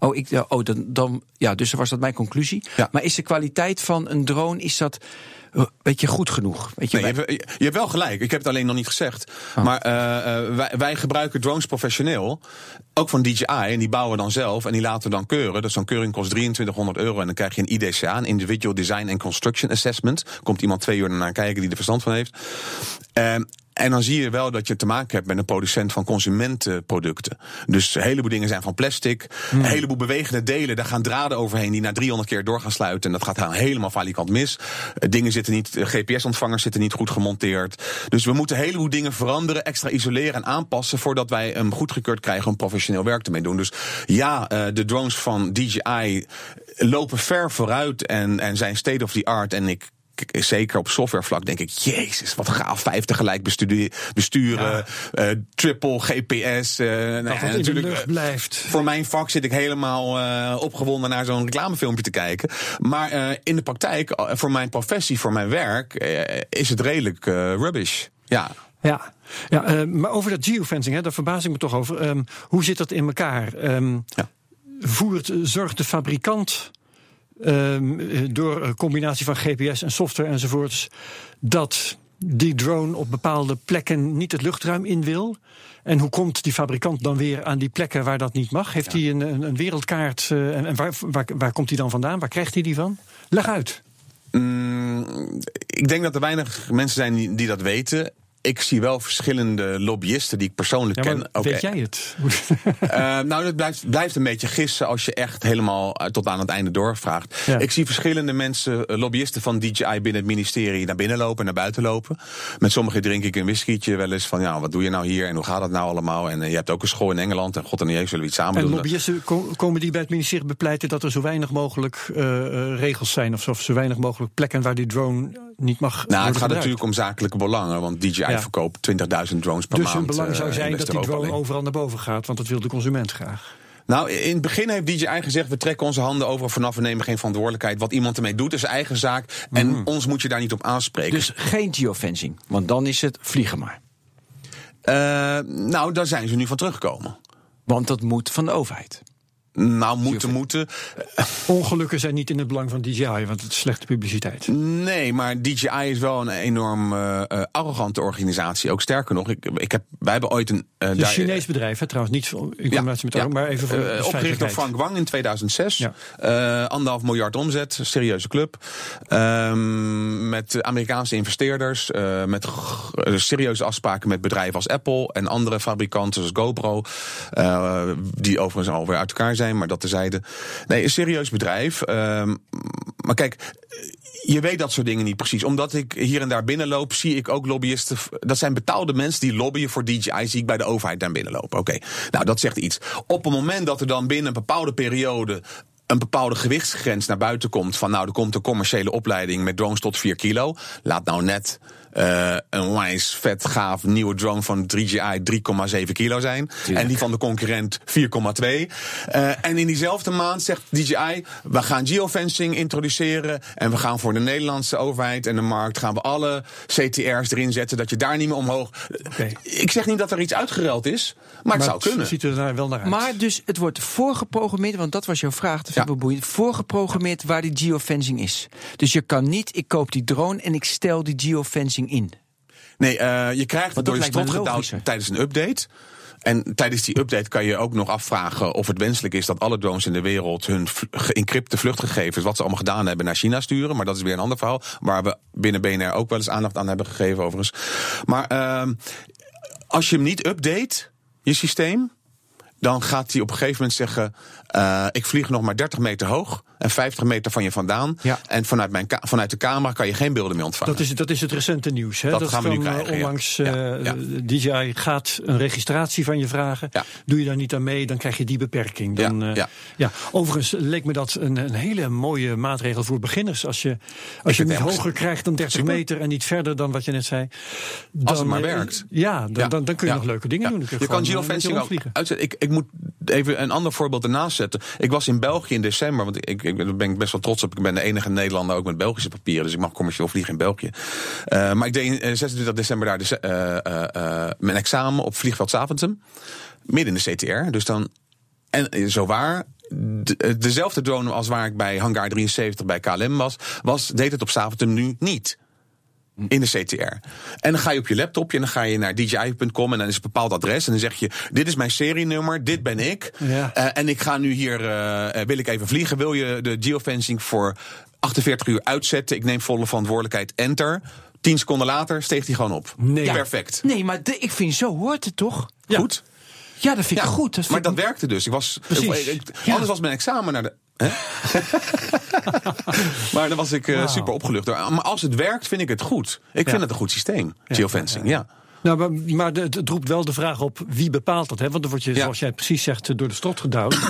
Oh, ik, oh dan, dan, ja, dus was dat mijn conclusie. Ja. Maar is de kwaliteit van een drone, is dat eh, weet je, goed genoeg? Weet je, Nee, je, hebt, je hebt wel gelijk. Ik heb het alleen nog niet gezegd. Maar eh, eh, wij, wij gebruiken drones professioneel. Ook van DJI. En die bouwen we dan zelf. En die laten we dan keuren. Dus zo'n keuring kost 2300 euro. En dan krijg je een IDCA, een Individual Design and Construction Assessment. Komt iemand twee uur naar kijken die er verstand van heeft. Ehm, en dan zie je wel dat je te maken hebt met een producent van consumentenproducten. Dus een heleboel dingen zijn van plastic. Een heleboel bewegende delen, daar gaan draden overheen die na 300 keer door gaan sluiten. En dat gaat dan helemaal falikant mis. Eh, Dingen zitten niet, eh, GPS-ontvangers zitten niet goed gemonteerd. Dus we moeten een heleboel dingen veranderen, extra isoleren en aanpassen voordat wij hem goedgekeurd krijgen om professioneel werk ermee doen. Dus ja, eh, de drones van DJI lopen ver vooruit en, en zijn state of the art. En ik zeker op softwarevlak denk ik, jezus, wat gaaf. Vijf tegelijk besturen, besturen eh, triple GPS. eh, nou ja, natuurlijk, eh, blijft. voor mijn vak zit ik helemaal opgewonden naar zo'n reclamefilmpje te kijken. Maar in de praktijk, voor mijn professie, voor mijn werk, is het redelijk rubbish. Ja. Ja, ja maar over dat geofencing, hè, daar verbaas ik me toch over. Ehm, hoe zit dat in elkaar? Ehm, Ja. voert, zorgt de fabrikant ehm, eh, door een combinatie van GPS en software enzovoorts dat die drone op bepaalde plekken niet het luchtruim in wil? En hoe komt die fabrikant dan weer aan die plekken waar dat niet mag? Heeft hij een, een, een wereldkaart eh, en, en waar, waar, waar komt hij dan vandaan? Waar krijgt hij die van? Leg uit. Mm, ik denk dat er weinig mensen zijn die, die dat weten. Ik zie wel verschillende lobbyisten die ik persoonlijk Ja, ken. Ook weet jij het? [LAUGHS] Eh, nou, dat blijft, blijft een beetje gissen als je echt helemaal eh, tot aan het einde doorvraagt. Ja. Ik zie verschillende mensen, eh, lobbyisten van DJI binnen het ministerie, naar binnen lopen en naar buiten lopen. Met sommigen drink ik een whiskietje wel eens van, ja, wat doe je nou hier en hoe gaat dat nou allemaal? En je hebt ook een school in Engeland en god en jee, zullen we iets samen En doen? lobbyisten ko- komen die bij het ministerie bepleiten dat er zo weinig mogelijk regels zijn of zo, of zo weinig mogelijk plekken waar die drone niet mag. Nou, het gaat gebruikt. natuurlijk om zakelijke belangen, want DJI Ja. verkoopt 20.000 drones per Dus maand. hun belang eh, zou in zijn dat die drone overal naar boven gaat, want dat wil de consument graag. Nou, in het begin heeft DJI gezegd: we trekken onze handen over vanaf, we nemen geen verantwoordelijkheid. Wat iemand ermee doet, is eigen zaak. En ons moet je daar niet op aanspreken. dus geen geofencing, want dan is het vliegen maar. Eh, nou, daar zijn ze nu van teruggekomen. Want dat moet van de overheid. Nou, moeten, moeten. Ongelukken zijn niet in het belang van DJI, want het is slechte publiciteit. Nee, maar DJI is wel een enorm eh, eh, arrogante organisatie. Ook sterker nog, ik, ik heb, wij hebben ooit een. eh, daar- een Chinees bedrijf, hè, trouwens, niet in Ja, combinatie met ja. maar even voor de opgericht door. Frank Wang in 2006. Ja. Eh, anderhalf miljard omzet, serieuze club. Ehm, met Amerikaanse investeerders. eh, met serieuze afspraken met bedrijven als Apple en andere fabrikanten zoals GoPro. eh, die overigens alweer uit elkaar zijn, maar dat tezijde. Nee, een serieus bedrijf. Ehm, maar kijk. Je weet dat soort dingen niet precies. Omdat ik hier en daar binnenloop, zie ik ook lobbyisten. Dat zijn betaalde mensen die lobbyen voor DJI, zie ik bij de overheid daar binnenlopen. Oké, nou dat zegt iets. Op het moment dat er dan binnen een bepaalde periode een bepaalde gewichtsgrens naar buiten komt. Van nou, er komt een commerciële opleiding met drones tot 4 kilo. Laat nou net eh, een onwijs vet gaaf nieuwe drone van 3GI 3,7 kilo zijn. En die van de concurrent 4,2. Eh, en in diezelfde maand zegt DJI, we gaan geofencing introduceren. En we gaan voor de Nederlandse overheid en de markt gaan we alle CTR's erin zetten. Dat je daar niet meer omhoog. Ik zeg niet dat er iets uitgereld is, maar het zou kunnen. ziet er daar wel naar uit. Maar dus het wordt voorgeprogrammeerd, want dat was jouw vraag, dat vind ik Ja. boeiend. Voorgeprogrammeerd waar die geofencing is. Dus je kan niet, ik koop die drone en ik stel die geofencing in. Nee, eh, je krijgt het door je strot gedouwd tijdens een update. En tijdens die update kan je ook nog afvragen of het wenselijk is dat alle drones in de wereld hun geëncrypte vluchtgegevens, wat ze allemaal gedaan hebben, naar China sturen. Maar dat is weer een ander verhaal, waar we binnen BNR ook wel eens aandacht aan hebben gegeven overigens. Maar ehm, als je hem niet update, je systeem, dan gaat hij op een gegeven moment zeggen: uh, Ik vlieg nog maar 30 meter hoog en 50 meter van je vandaan. Ja. En vanuit, mijn vanuit de camera kan je geen beelden meer ontvangen. Dat is, dat is het recente nieuws. Hè? Dat gaan we nu krijgen, ja. Onlangs Ja, uh, ja. DJI gaat een registratie van je vragen. Ja. Doe je daar niet aan mee, dan krijg je die beperking. Dan, Ja, eh, ja. Overigens leek me dat een, een hele mooie maatregel voor beginners. Als je, als je niet hoger krijgt dan 30 super. meter en niet verder dan wat je net zei. Dan, Als het maar eh, werkt. Ja, dan, dan, dan kun je nog leuke dingen doen. Kun Je kan eh, geofencing ook uitzetten. Ik, ik moet even een ander voorbeeld ernaast zetten. Ik was in België in december, want ik, ik daar ben ik best wel trots op. Ik ben de enige Nederlander ook met Belgische papieren, dus ik mag commercieel vliegen in België. Eh, maar ik deed in, eh, 26 december daar de, eh, mijn examen op vliegveld Zaventem, midden in de CTR. Dus dan en zo waar. de- dezelfde drone als waar ik bij Hangar 73 bij KLM was, was deed het op Zaventem nu niet in de CTR. En dan ga je op je laptopje en dan ga je naar dji.com en dan is een bepaald adres. En dan zeg je: Dit is mijn serienummer, dit ben ik. Ja. Eh, en ik ga nu hier, eh, eh, wil ik even vliegen. Wil je de geofencing voor 48 uur uitzetten? Ik neem volle verantwoordelijkheid, enter. 10 seconden later steeg hij gewoon op. Nee. Ja. Perfect. Nee, maar de- ik vind zo hoort het toch? Ja. Goed. Ja, dat vind ik Ja, goed. Dat vind maar ik- dat werkte dus. Ik was, Precies. ik- ik- Ja. Anders was mijn examen naar de. Hè? [LAUGHS] maar dan was ik eh, super opgelucht. door. Maar als het werkt, vind ik het goed. Ik vind het een goed systeem, geofencing. Ja. Nou, maar, het, roept wel de vraag op wie bepaalt dat. Hè? Want dan word je, Ja. zoals jij precies zegt, door de strot gedouwd. [CLEARS THROAT]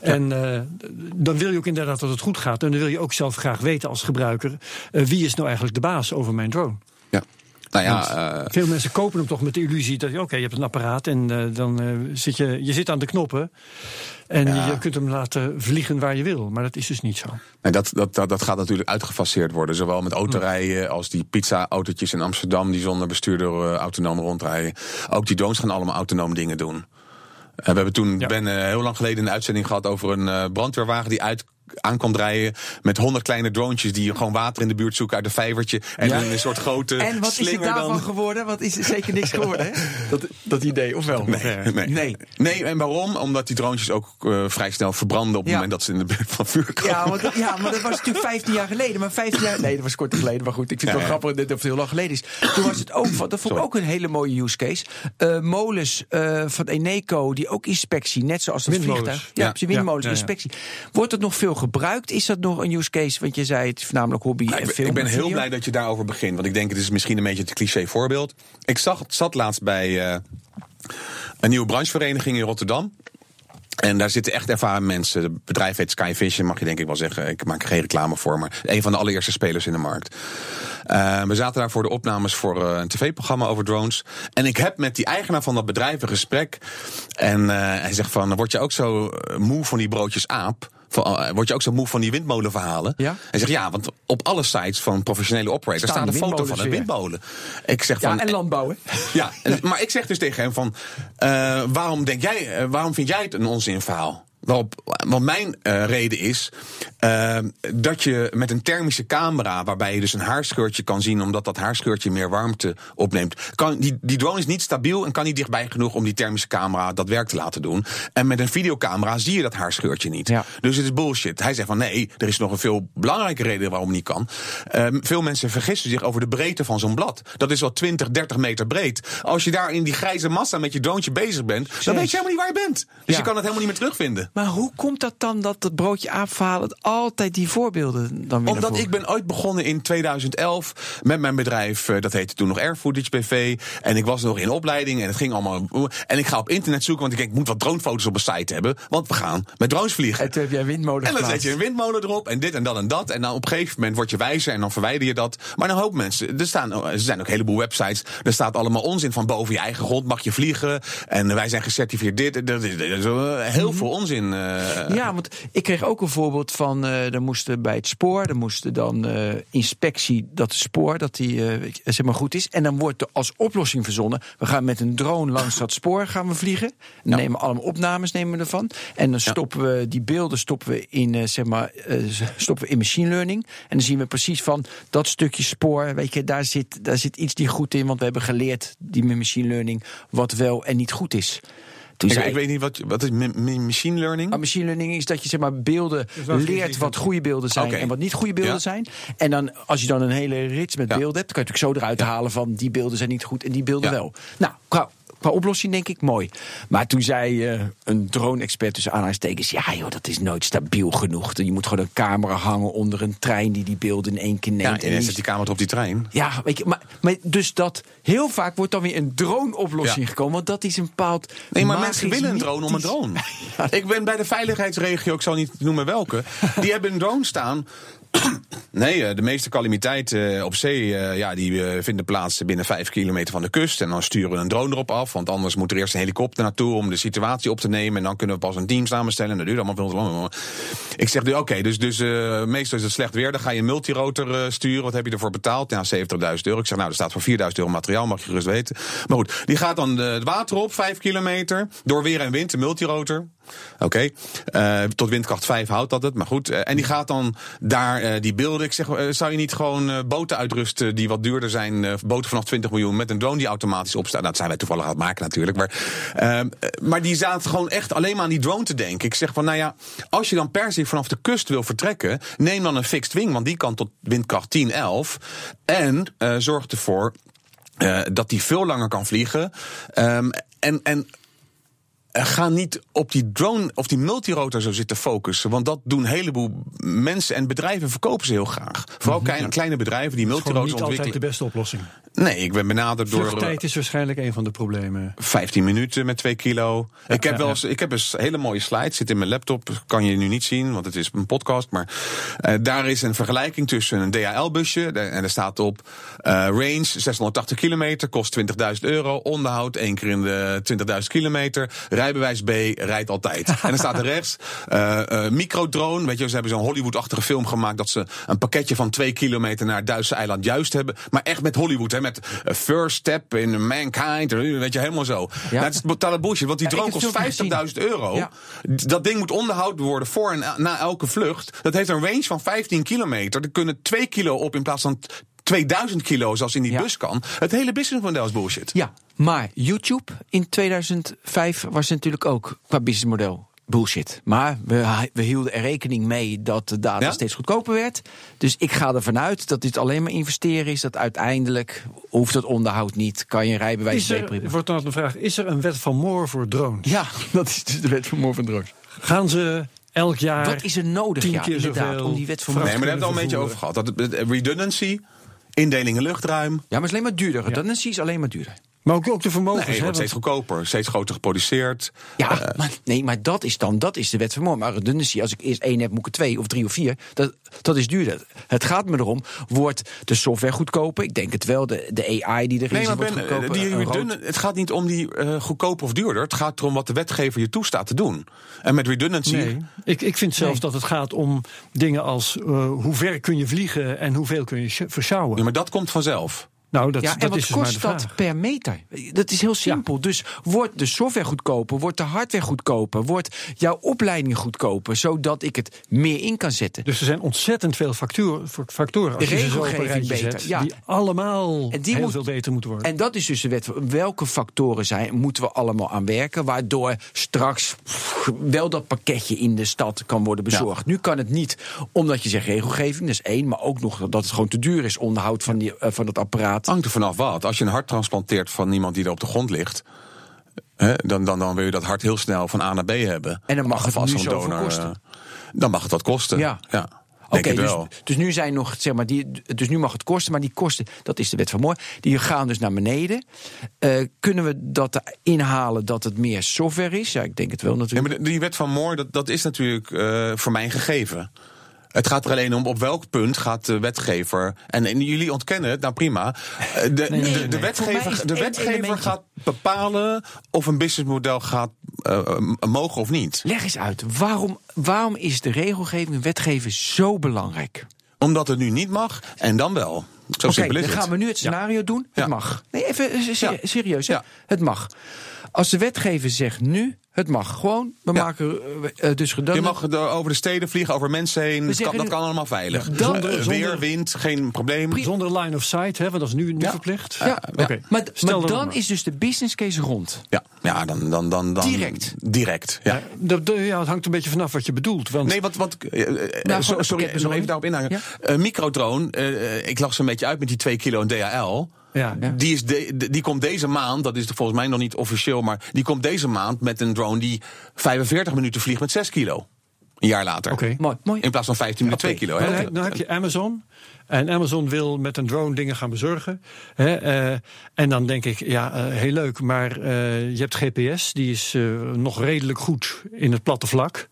En eh, dan wil je ook inderdaad dat het goed gaat. En dan wil je ook zelf graag weten als gebruiker... eh, wie is nou eigenlijk de baas over mijn drone? Nou ja, eh, veel mensen kopen hem toch met de illusie dat je, oké, je hebt een apparaat en eh, dan eh, zit je, je zit aan de knoppen. En Ja. je kunt hem laten vliegen waar je wil. Maar dat is dus niet zo. Nee, dat, dat, dat, dat gaat natuurlijk uitgefaseerd worden. Zowel met autorijden als die pizza-autootjes in Amsterdam... die zonder bestuurder autonoom rondrijden. Ook die drones gaan allemaal autonoom dingen doen. We hebben toen, Ja. ben heel lang geleden een uitzending gehad... over een brandweerwagen die uit aankwam rijden met honderd kleine droontjes die gewoon water in de buurt zoeken uit een vijvertje en Ja. een soort grote En wat is er slinger daarvan dan. geworden? Wat is er zeker niks geworden, hè? [LAUGHS] Dat, dat idee, of wel? Nee, nee. Nee. Nee, en waarom? Omdat die droontjes ook eh, vrij snel verbranden op het Ja. moment dat ze in de buurt van vuur komen. Ja, want, ja, maar dat was natuurlijk 15 jaar geleden. Maar 15 jaar. Nee, dat was kort geleden. Maar goed, ik vind het wel ja. grappig dat het heel lang geleden is. Toen was het ook. Dat vond ik ook een hele mooie use case. Eh, molens eh, van Eneco, die ook inspectie, net zoals dat Windmolens. vliegtuig. Ja, Ja. precies, windmolens, Ja, ja, ja. inspectie. Wordt het nog veel gebruikt? Is dat nog een use case? Want je zei het voornamelijk hobby Nou, en ik, film. ik ben en heel video. blij dat je daarover begint. Want ik denk, het is misschien een beetje het cliché voorbeeld. Ik zag, zat laatst bij eh, een nieuwe branchevereniging in Rotterdam. En daar zitten echt ervaren mensen. Het bedrijf heet Skyvision, mag je denk ik wel zeggen. Ik maak er geen reclame voor, maar een van de allereerste spelers in de markt. Eh, we zaten daar voor de opnames voor eh, een tv-programma over drones. En ik heb met die eigenaar van dat bedrijf een gesprek. En hij zegt van, word je ook zo moe van die broodjes aap? Van, eh, word je ook zo moe van die windmolenverhalen? Ja. Hij zegt ja, want op alle sites van professionele operators Staan staat een die foto van een windmolen. Ik zeg van, [LAUGHS] Ja, en landbouwen. ja, maar ik zeg dus tegen hem van, eh, waarom denk jij, eh, waarom vind jij het een onzinverhaal? Waarop, want mijn eh, reden is eh, dat je met een thermische camera, waarbij je dus een haarscheurtje kan zien, omdat dat haarscheurtje meer warmte opneemt, kan, die, die drone is niet stabiel en kan niet dichtbij genoeg om die thermische camera dat werk te laten doen. En met een videocamera zie je dat haarscheurtje niet. Ja. Dus het is bullshit. Hij zegt van nee, er is nog een veel belangrijke reden waarom het niet kan. Ehm, veel mensen vergissen zich over de breedte van zo'n blad. Dat is wel 20, 30 meter breed. Als je daar in die grijze massa met je droontje bezig bent, dan weet je helemaal niet waar je bent. Dus Ja. je kan het helemaal niet meer terugvinden. Maar hoe komt dat dan dat het broodje aapverhaal het altijd die voorbeelden dan weer Omdat ik ben ooit begonnen in 2011 met mijn bedrijf, eh, dat heette toen nog Air Footage BV. En ik was nog in opleiding en het ging allemaal. En ik ga op internet zoeken, want ik denk, ik moet wat dronefoto's op een site hebben. Want we gaan met drones vliegen. En toen heb jij windmolen En dan zet je een windmolen erop en dit en dat en dat. En dan op een gegeven moment word je wijzer en dan verwijder je dat. Maar dan hoop mensen, er, staan, er zijn ook een heleboel websites. Er staat allemaal onzin van boven je eigen grond mag je vliegen. En wij zijn gecertificeerd dit. Eh, heel veel onzin. Eh. Ja, want ik kreeg ook een voorbeeld van. eh er moesten bij het spoor, er moesten dan eh, inspectie dat het spoor dat die zeg maar goed is. En dan wordt er als oplossing verzonnen. We gaan met een drone langs dat spoor gaan we vliegen. Ja. Nemen allemaal opnames nemen we ervan. En dan stoppen we die beelden stoppen we in zeg maar stoppen we in machine learning. En dan zien we precies van dat stukje spoor. Weet je, daar zit daar zit iets niet goed in, want we hebben geleerd die met machine learning wat wel en niet goed is. Toen ik, zei ik weet niet wat, wat is machine learning? Ah, machine learning is dat je zeg maar beelden leert wat goede beelden zijn en wat niet goede beelden Ja. zijn. En dan als je dan een hele rits met Ja. beelden hebt, dan kan je natuurlijk zo eruit halen van die beelden zijn niet goed en die beelden Ja. wel. Nou, qua- qua oplossing denk ik mooi. Maar toen zei eh, een drone-expert tussen aanhalingstekens... ja joh, dat is nooit stabiel genoeg. Je moet gewoon een camera hangen onder een trein... die die beelden in één keer neemt. Ja, en en die- zet die camera op die trein. ja, weet je, maar, maar dus dat heel vaak wordt dan weer een drone-oplossing Ja. gekomen. Want dat is een bepaald. Nee, maar mensen willen een drone om een drone. [LAUGHS] Ik ben bij de veiligheidsregio, ik zal niet noemen welke. Die hebben een drone staan. Nee, eh, de meeste calamiteiten eh, op zee eh, ja, die vinden plaats binnen vijf kilometer van de kust. En dan sturen we een drone erop af. Want anders moet er eerst een helikopter naartoe om de situatie op te nemen. En dan kunnen we pas een team samenstellen. En dat duurt allemaal veel te lang. Ik zeg, nu, oké, dus, dus meestal is het slecht weer. Dan ga je een multirotor sturen. Wat heb je ervoor betaald? Ja, 70.000 euro. Ik zeg, nou, er staat voor 4.000 euro materiaal, mag je gerust weten. Maar goed, die gaat dan het water op, 5 kilometer. Door weer en wind, de multirotor. Oké, eh, tot windkracht 5 houdt dat het, maar goed. Eh, en die gaat dan daar eh, die beelden. Ik zeg, zou je niet gewoon boten uitrusten die wat duurder zijn? boten vanaf 20 miljoen met een drone die automatisch opstaat. Nou, dat zijn wij toevallig aan het maken natuurlijk. Maar, eh, maar die zaten gewoon echt alleen maar aan die drone te denken. Ik zeg van, nou ja, als je dan per se vanaf de kust wil vertrekken, neem dan een fixed wing, want die kan tot windkracht 10, 11. En zorg ervoor dat die veel langer kan vliegen. Ehm, en, en ga niet op die drone of die multirotor zo zitten focussen. Want dat doen een heleboel mensen en bedrijven verkopen ze heel graag. Vooral kleine, kleine bedrijven die Dat is gewoon multirotor niet altijd de ontwikkelen. beste oplossing. Nee, ik ben benaderd door. eh, Vluchttijd is waarschijnlijk een van de problemen. 15 minuten met 2 kilo. ik, heb ja, wel eens, ik heb eens hele mooie slides, zit in mijn laptop. Kan je nu niet zien, want het is een podcast. Maar eh, daar is een vergelijking tussen een DHL-busje. En er staat op eh, range 680 kilometer, kost 20.000 euro. Onderhoud één keer in de 20.000 kilometer. Rijbewijs B, rijdt altijd. [LAUGHS] en dan staat er rechts eh eh, microdrone. Weet je, ze hebben zo'n Hollywood-achtige film gemaakt... dat ze een pakketje van 2 kilometer naar het Duitse eiland juist hebben. Maar echt met Hollywood, hè, met eh, First Step in Mankind. Weet je, helemaal zo. Ja. Nou, het is totale bullshit, want die Ja, heb kost het filmpje 50.000 euro. Ja. Dat ding moet onderhouden worden voor en na elke vlucht. Dat heeft een range van 15 kilometer. Er kunnen 2 kilo op in plaats van 2000 kilo, zoals in die Ja. bus kan. Het hele businessmodel is bullshit. Ja, maar YouTube in 2005 was natuurlijk ook qua businessmodel bullshit. Maar we, we hielden er rekening mee dat de data Ja? steeds goedkoper werd. Dus ik ga ervan uit dat dit alleen maar investeren is. Dat uiteindelijk hoeft het onderhoud niet. Kan je een rijbewijs Is er, prima. wordt dan de vraag, is er een wet van Moore voor drones? Ja, [LAUGHS] dat is dus de wet van Moore van Drones. Gaan ze elk jaar... Wat is er nodig, tien ja, keer inderdaad, zoveel om die wet van Nee, maar daar hebben we het al een beetje over gehad. Dat, redundancy, indeling in luchtruim. Ja, maar het is alleen maar duurder. Redundancy is alleen maar duurder. Maar ook, ook de vermogens. Nee, het wordt steeds goedkoper, steeds groter geproduceerd. Ja, Eh, maar, nee, maar dat is dan dat is de wet van Moore. Maar redundancy, als ik eerst één heb, moet ik er twee of drie of vier. Dat, dat is duurder. Het gaat me erom, wordt de software goedkoper? Ik denk het wel. De, de AI die erin Nee, zit, maar wordt ben, goedkoper. die redundant- het gaat niet om die eh goedkoper of duurder. Het gaat erom wat de wetgever je toestaat te doen. En met redundancy. Nee, ik, ik vind zelfs Nee. dat het gaat om dingen als eh, hoe ver kun je vliegen en hoeveel kun je versjouwen. Ja, maar dat komt vanzelf. Nou, dat, Ja, dat en wat is dus kost dat per meter? Dat is heel simpel. Dus wordt de software goedkoper, wordt de hardware goedkoper, wordt jouw opleiding goedkoper, zodat ik het meer in kan zetten. Dus er zijn ontzettend veel factoren als De regelgeving beter, zet, ja. die allemaal En die heel moet- veel beter moeten worden. En dat is dus de wet. Welke factoren zijn, moeten we allemaal aan werken? Waardoor straks pff, wel dat pakketje in de stad kan worden bezorgd. Nu kan het niet, omdat je zegt regelgeving, dat is één. Maar ook nog dat het gewoon te duur is, onderhoud van, die, eh, van het apparaat. Hangt er vanaf wat. Als je een hart transplanteert van iemand die er op de grond ligt. Hè, dan, dan, dan wil je dat hart heel snel van A naar B hebben. En dan mag het Als nu donor, kosten. eh, Dan mag het wat kosten. Ja. ja. Oké, dus, dus nu zijn nog, zeg maar, die, dus nu mag het kosten, maar die kosten, dat is de wet van Moore, die gaan dus naar beneden. Eh, kunnen we dat inhalen dat het meer software is? Ja, ik denk het wel natuurlijk. maar die wet van Moore, dat, dat is natuurlijk eh, voor mij een gegeven. Het gaat er alleen om op welk punt gaat de wetgever. En, en jullie ontkennen het, nou prima. Eh, De, de, nee, wetgever, de wetgever gaat bepalen of een businessmodel gaat eh, eh, mogen of niet. Leg eens uit, waarom, waarom is de regelgeving en wetgeving zo belangrijk? Omdat het nu niet mag en dan wel. Zo Oké, simpel is dan het. gaan we nu het scenario doen. Het Ja. mag. Nee, even serieus. Ja. Het mag. Als de wetgever zegt nu, het mag. Gewoon, we Ja. maken eh, eh, dus Je redundant. mag er over de steden vliegen, over mensen heen. Dat kan, dat kan allemaal veilig. Ja, zonder- Eh, zonder- Weer, wind, geen probleem. Zonder line of sight, hè, want dat is nu, nu Ja. verplicht. Ja, Oké. maar, Stel maar dan maar. is dus de business case rond. Ja, ja dan, dan, dan, dan. Direct. Direct, ja. Ja, dat- ja, het hangt een beetje vanaf wat je bedoelt. Want Nee, wat. wat so- een sorry, nog even daarop inhangen. Ja. Eh, microdrone, eh, ik lag ze een beetje uit met die 2 kilo en DHL. Ja. Die, is de- die komt deze maand, dat is volgens mij nog niet officieel, maar die komt deze maand met een drone die 45 minuten vliegt met 6 kilo. Een jaar later. Oké. Mooi, mooi. In plaats van 15 minuten 2 kilo. Hè? dan, heb- dan heb je Amazon. En Amazon wil met een drone dingen gaan bezorgen. Hè, eh, en dan denk ik, ja, eh, heel leuk. Maar eh, je hebt GPS, die is eh, nog redelijk goed in het platte vlak.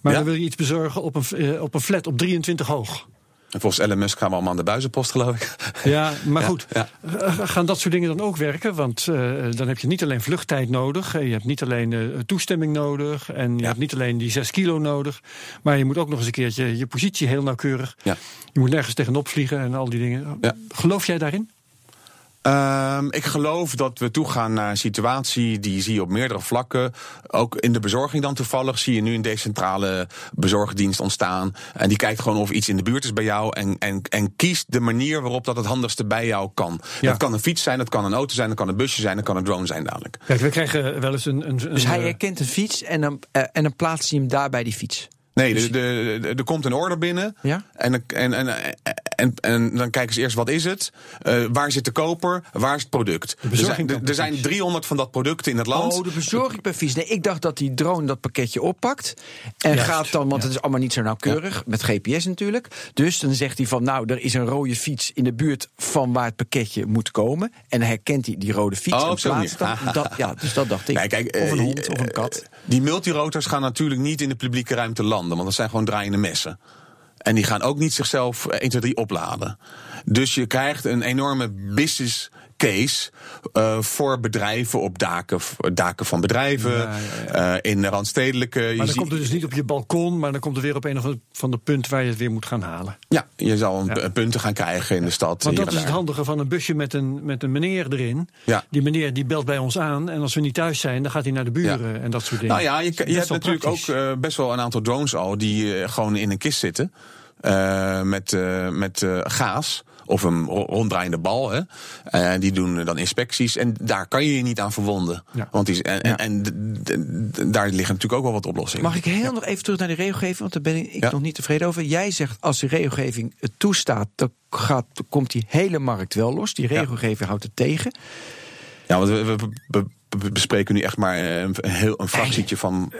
Maar Ja. dan wil je iets bezorgen op een, op een flat op 23 hoog. En volgens Elon Musk gaan we allemaal aan de buizenpost, geloof ik. Ja, maar Ja, goed. ja. Gaan dat soort dingen dan ook werken? Want eh, dan heb je niet alleen vluchttijd nodig. Je hebt niet alleen eh, toestemming nodig. En je Ja. hebt niet alleen die 6 kilo nodig. Maar je moet ook nog eens een keertje je positie heel nauwkeurig. Ja. Je moet nergens tegenop vliegen en al die dingen. Geloof jij daarin? Ehm, ik geloof dat we toegaan naar een situatie die zie je op meerdere vlakken. Ook in de bezorging dan toevallig zie je nu een decentrale bezorgdienst ontstaan. En die kijkt gewoon of iets in de buurt is bij jou. En, en, en kiest de manier waarop dat het handigste bij jou kan. Ja. Dat kan een fiets zijn, dat kan een auto zijn, dat kan een busje zijn, dat kan een drone zijn dadelijk. Kijk, we krijgen wel eens een. een, Dus hij eh, herkent een fiets en dan, eh, en dan plaatst hij hem daar bij die fiets. Nee, de- de- de- er komt een order binnen. Ja? En, en, en, en, en dan kijken ze eerst wat is het? Eh, waar zit de koper? Waar is het product? Er zijn, er, zijn precies. 300 van dat product in het land. Oh, de bezorging per fiets. Nee, ik dacht dat die drone dat pakketje oppakt. En Juist, gaat dan, want ja. het is allemaal niet zo nauwkeurig. Met GPS natuurlijk. Dus dan zegt hij van, nou, er is een rode fiets in de buurt van waar het pakketje moet komen. En dan herkent hij die rode fiets Oh, en plaatst dan. Dat, ja, dus dat dacht ik. Nee, kijk, of een eh, hond of een kat. eh, Die multirotors gaan natuurlijk niet in de publieke ruimte landen, want dat zijn gewoon draaiende messen. En die gaan ook niet zichzelf eh, 1, 2, 3 opladen. Dus je krijgt een enorme business case eh, voor bedrijven op daken, daken van bedrijven, Ja, ja, eh, in de randstedelijke. je maar dan komt het dus niet op je balkon, maar dan komt het weer op een of ander van de punt waar je het weer moet gaan halen. Ja, je zal een punten gaan krijgen in de stad. Want dat is het handige van een busje met een, met een meneer erin. Ja. Die meneer die belt bij ons aan. En als we niet thuis zijn, dan gaat hij naar de buren en dat soort dingen. Nou ja, je, hebt natuurlijk praktisch. ook eh, best wel een aantal drones al die gewoon in een kist zitten. met met gaas. Of een ro- ronddraaiende bal. Hè. Eh, die doen dan inspecties. En daar kan je je niet aan verwonden. Ja. Want die, is- en, en, daar liggen natuurlijk ook wel wat oplossingen. Mag ik heel nog even terug naar de regelgeving? Want daar ben ik Ja. nog niet tevreden over. Jij zegt als de regelgeving het toestaat, dan gaat, komt die hele markt wel los. Die regelgeving houdt het tegen. Ja, want we, we- we- we bespreken nu echt maar een, heel, een fractietje van,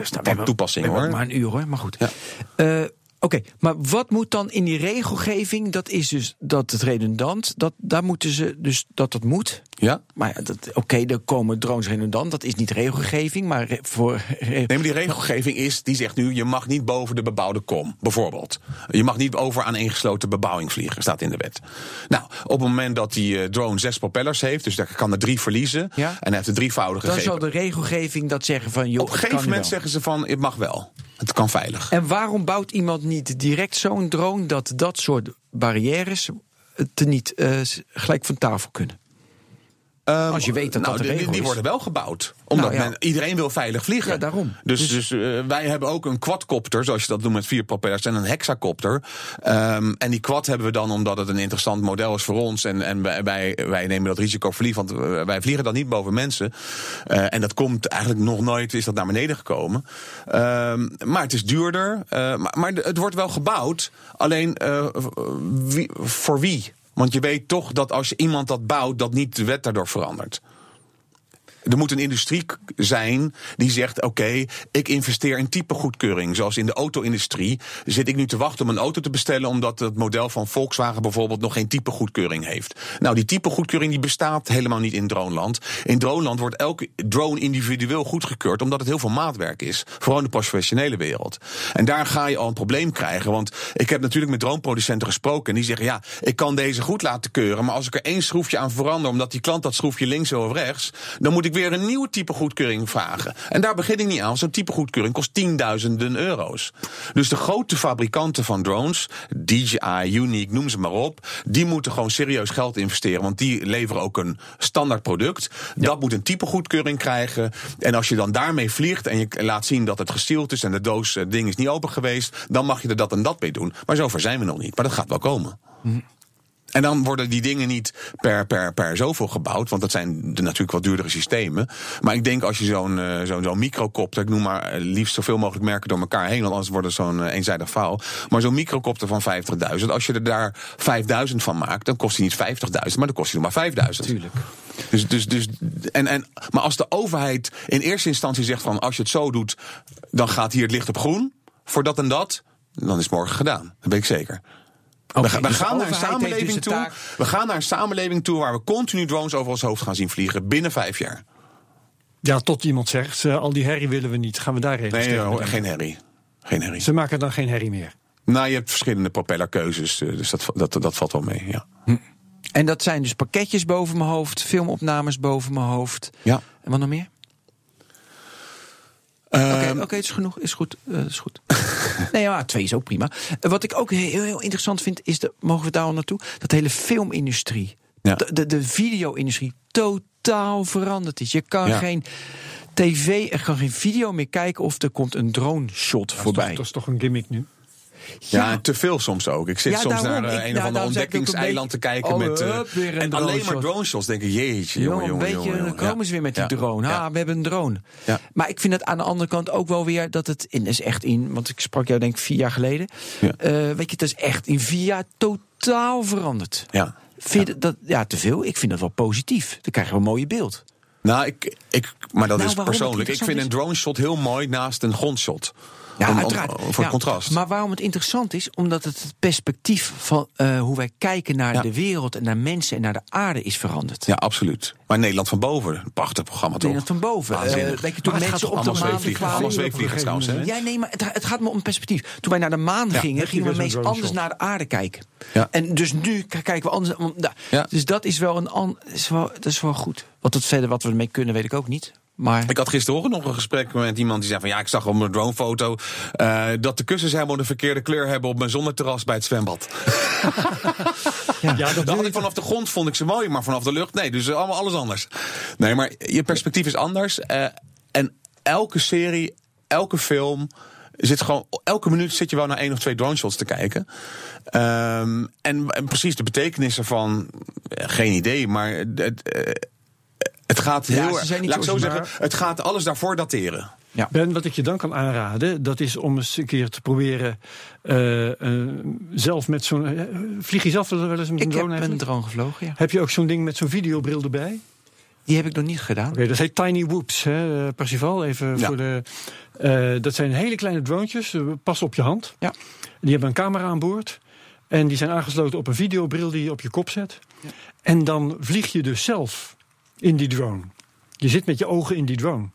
hebben hoor. Maar een uur hoor, maar goed. Ja. Eh, Oké, maar wat moet dan in die regelgeving? Dat is dus dat het redundant. Dat, daar moeten ze dus dat dat moet. Ja? Maar ja, dat- oké, er komen drones redundant. Dat is niet regelgeving, maar re- voor. Nee, maar die regelgeving is, die zegt nu, je mag niet boven de bebouwde kom, bijvoorbeeld. Je mag niet over aan ingesloten bebouwing vliegen, staat in de wet. Nou, op het moment dat die eh, drone zes propellers heeft, dus daar kan er drie verliezen, Ja. en hij heeft er drie voudige Dan gegeven. zal de regelgeving dat zeggen van. Joh, Op een gegeven moment wel. zeggen ze van, het mag wel. Het kan veilig. En waarom bouwt iemand niet direct zo'n drone dat dat soort barrières te niet eh, gelijk van tafel kunnen? Ehm, Als je weet dat nou, dat de die- worden wel gebouwd. Omdat Nou, ja. men, iedereen wil veilig vliegen. Ja, daarom. Dus, dus, eh, wij hebben ook een quadcopter, zoals je dat noemt met vier propellers, en een hexacopter. Ehm, en die quad hebben we dan omdat het een interessant model is voor ons. En, en wij, wij, nemen dat risico vliegen, want eh, wij vliegen dan niet boven mensen. Eh, en dat komt eigenlijk nog nooit, is dat naar beneden gekomen. Ehm, maar het is duurder. maar, maar het wordt wel gebouwd. Alleen wie, voor wie? Want je weet toch dat als je iemand dat bouwt, dat niet de wet daardoor verandert. Er moet een industrie zijn die zegt: Oké, ik investeer in typegoedkeuring. Zoals in de auto-industrie zit ik nu te wachten om een auto te bestellen. omdat het model van Volkswagen bijvoorbeeld nog geen typegoedkeuring heeft. Nou, die typegoedkeuring die bestaat helemaal niet in droneland. In droneland wordt elke drone individueel goedgekeurd. omdat het heel veel maatwerk is. Vooral in de professionele wereld. En daar ga je al een probleem krijgen. Want ik heb natuurlijk met droneproducenten gesproken. en die zeggen: Ja, ik kan deze goed laten keuren. maar als ik er één schroefje aan verander. omdat die klant dat schroefje links of rechts. dan moet ik weer een nieuwe type goedkeuring vragen. En daar begin ik niet aan. want Zo'n type goedkeuring kost tienduizenden euro's. Dus de grote fabrikanten van drones, DJI, Unique, noem ze maar op, die moeten gewoon serieus geld investeren. Want die leveren ook een standaard product. Dat moet een type goedkeuring krijgen. En als je dan daarmee vliegt en je laat zien dat het gesteeld is en de doos eh, ding is niet open geweest, dan mag je er dat en dat mee doen. Maar zover zijn we nog niet. Maar dat gaat wel komen. En dan worden die dingen niet per, per, per zoveel gebouwd. Want dat zijn de natuurlijk wat duurdere systemen. Maar ik denk als je zo'n uh, zo'n zo'n microcopter, ik noem maar eh, liefst zoveel mogelijk merken door elkaar heen. Want anders wordt het zo'n uh, eenzijdig verhaal. Maar zo'n microcopter van 50.000, als je er daar 5.000 van maakt, dan kost hij niet 50.000, maar dan kost hij nog maar 5.000. Tuurlijk. Dus, dus, dus, en, en, maar als de overheid in eerste instantie zegt van als je het zo doet, dan gaat hier het licht op groen. Voor dat en dat, dan is het morgen gedaan. Dat weet ik zeker. Okay, we, we dus gaan naar een samenleving dus toe. taak- We gaan naar een samenleving toe waar we continu drones over ons hoofd gaan zien vliegen binnen vijf jaar. Ja, tot iemand zegt, al die herrie willen we niet. Gaan we daar even Nee, geen herrie. Geen herrie. Ze maken dan geen herrie meer. Nou, je hebt verschillende propellerkeuzes, eh, dus dat, dat, dat valt wel mee. Ja. En dat zijn dus pakketjes boven mijn hoofd, filmopnames boven mijn hoofd. Ja. En wat nog meer? Oké, oké, het is genoeg. Is goed. eh, is goed. [LAUGHS] nee, ja, twee is ook prima. Eh, wat ik ook heel, heel interessant vind, is de, mogen we daar al naartoe? Dat de hele filmindustrie, Ja. de, de, de video-industrie, totaal veranderd is. Je kan Ja. geen tv, er kan geen video meer kijken of er komt een drone shot Dat is, voorbij. toch, dat is toch een gimmick nu? Ja, te veel soms ook. Ik zit Ja, soms daarom. naar eh, Ik- een nou, of ander ook een ontdekkingseiland te kijken oh, met. eh, en alleen maar drone shots. Denk ik, jeetje, jongen, Jongen, jongen, een beetje, jongen, dan komen ze weer met die drone. Ha, we hebben een drone. Ja. Maar ik vind het aan de andere kant ook wel weer dat het in is echt in, want ik sprak jou denk ik vier jaar geleden. Eh, weet je, het is echt in vier jaar totaal veranderd. Ja. Vind je dat ja te veel? Ik vind dat wel positief. Dan krijgen we een mooie beeld. Nou, ik, ik, maar dat Nou, is persoonlijk. Ik vind een drone shot heel mooi naast een grondshot. Ja, Om- om- uiteraard. voor Ja, het contrast. Maar waarom het interessant is, omdat het het perspectief van eh, hoe wij kijken naar Ja. de wereld en naar mensen en naar de aarde is veranderd. ja, absoluut. Maar Nederland van boven, een prachtig programma toch? Nederland van boven. Eh, weet je, toen Maar het mensen gaat op de maan kwamen. Allemaal zweefvliegers trouwens, hè? Ja, nee, maar het, het gaat me om perspectief. Toen wij naar de maan gingen, gingen we meest anders naar de aarde kijken. Ja. En dus nu kijken we anders. om- nou, Ja. Dus dat is wel een an, is wel, dat is wel goed. Wat het verder wat we ermee kunnen, weet ik ook niet. Maar Ik had gisteren nog een gesprek met iemand die zei van ja, ik zag op mijn dronefoto eh, dat de kussens helemaal de verkeerde kleur hebben op mijn zonneterras bij het zwembad. [LAUGHS] Ja, dat Dat had ik vanaf de grond vond ik ze mooi, maar vanaf de lucht nee. Dus allemaal alles anders. Nee, maar je perspectief is anders. eh, en elke serie, elke film zit gewoon elke minuut zit je wel naar één of twee drone shots te kijken. Ehm, en, en precies de betekenis ervan, eh, geen idee, maar het, eh, het gaat Ja, heel ze erg. zijn niet Laat ik zo zo- zeggen, het gaat alles daarvoor dateren. ja. Ben, wat ik je dan kan aanraden, dat is om eens een keer te proberen eh, eh, zelf met zo'n. eh, vlieg je zelf wel eens met een ik heb drone? met een eigenlijk? drone gevlogen. Ja. Heb je ook zo'n ding met zo'n videobril erbij? Die heb ik nog niet gedaan. Oké, dat heet Tiny Whoops, hè, Percival. Even Ja. voor de. eh, dat zijn hele kleine dronetjes, passen op je hand. Ja. Die hebben een camera aan boord. En die zijn aangesloten op een videobril die je op je kop zet. En dan vlieg je dus zelf in die drone. Je zit met je ogen in die drone.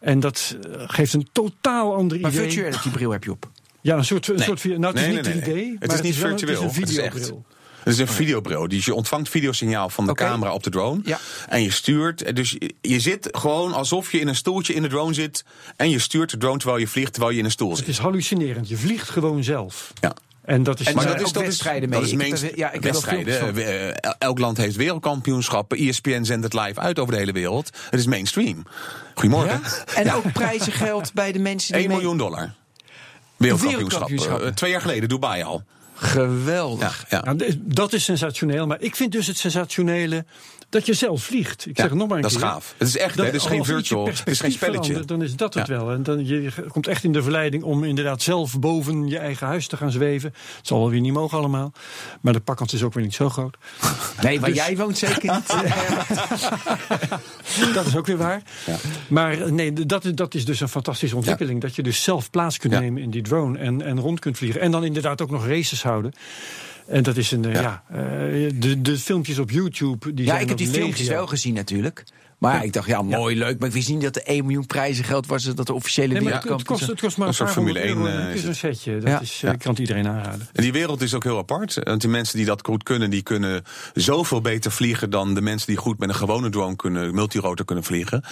En dat eh, geeft een totaal ander Maar idee. virtual [LAUGHS] reality bril heb je op. Ja, een soort, een Nee. soort nou, het is Nee, niet nee, 3D, nee, nee. Het maar is niet virtueel, Het is een het videobril. Het is een videobril. Dus je ontvangt videosignaal van de camera op de drone. Ja. En je stuurt. Dus je- zit gewoon alsof je in een stoeltje in de drone zit. En je stuurt de drone terwijl je vliegt, terwijl je in een stoel Het zit. is hallucinerend. Je vliegt gewoon zelf. Ja. En dat is, En Maar dat is, ook dat wedstrijden mee. dat is Ik heb mainst- ja, ik heb wel wedstrijden. eh, elk land heeft wereldkampioenschappen. ESPN zendt het live uit over de hele wereld. Het is mainstream. Goedemorgen. Ja? [LAUGHS] En ook prijzen geld bij de mensen die 1 mee- miljoen dollar. Wereldkampioenschap. Wereldkampioenschappen. Eh, twee jaar geleden, Dubai al. Geweldig. Ja, ja. Nou, dat is sensationeel. Maar ik vind dus het sensationele dat je zelf vliegt. Ik Ja, zeg het nog maar een dat is keer. gaaf. Het is echt, hè? Het is geen virtual. Het is geen spelletje. Dan is dat het Ja. wel. En dan je komt echt in de verleiding om inderdaad zelf boven je eigen huis te gaan zweven. Het zal wel weer niet mogen allemaal. Maar de pakkans is ook weer niet zo groot. [LAUGHS] Nee, waar Dus- jij woont zeker niet. [LAUGHS] dat is ook weer waar. Ja. Maar eh, nee, dat, dat is dus een fantastische ontwikkeling. Dat je dus zelf plaats kunt Ja. nemen in die drone en, en rond kunt vliegen. En dan inderdaad ook nog races houden. En dat is een, eh, ja. Ja. eh, de, de filmpjes op YouTube. Die Ja, zijn ik heb die filmpjes wel gezien natuurlijk. Maar ik dacht, ja, mooi, leuk. Maar ik wist niet dat er 1 miljoen prijzen geld was. Dat de officiële Nee, maar het, kost, het kost maar Een soort Formule honderd euro 1, en dan eh, is een setje. Dat Ja. is, eh, ik kan het iedereen aanraden. En die wereld is ook heel apart. Want die mensen die dat goed kunnen, die kunnen zoveel beter vliegen dan de mensen die goed met een gewone drone kunnen, multirotor kunnen vliegen.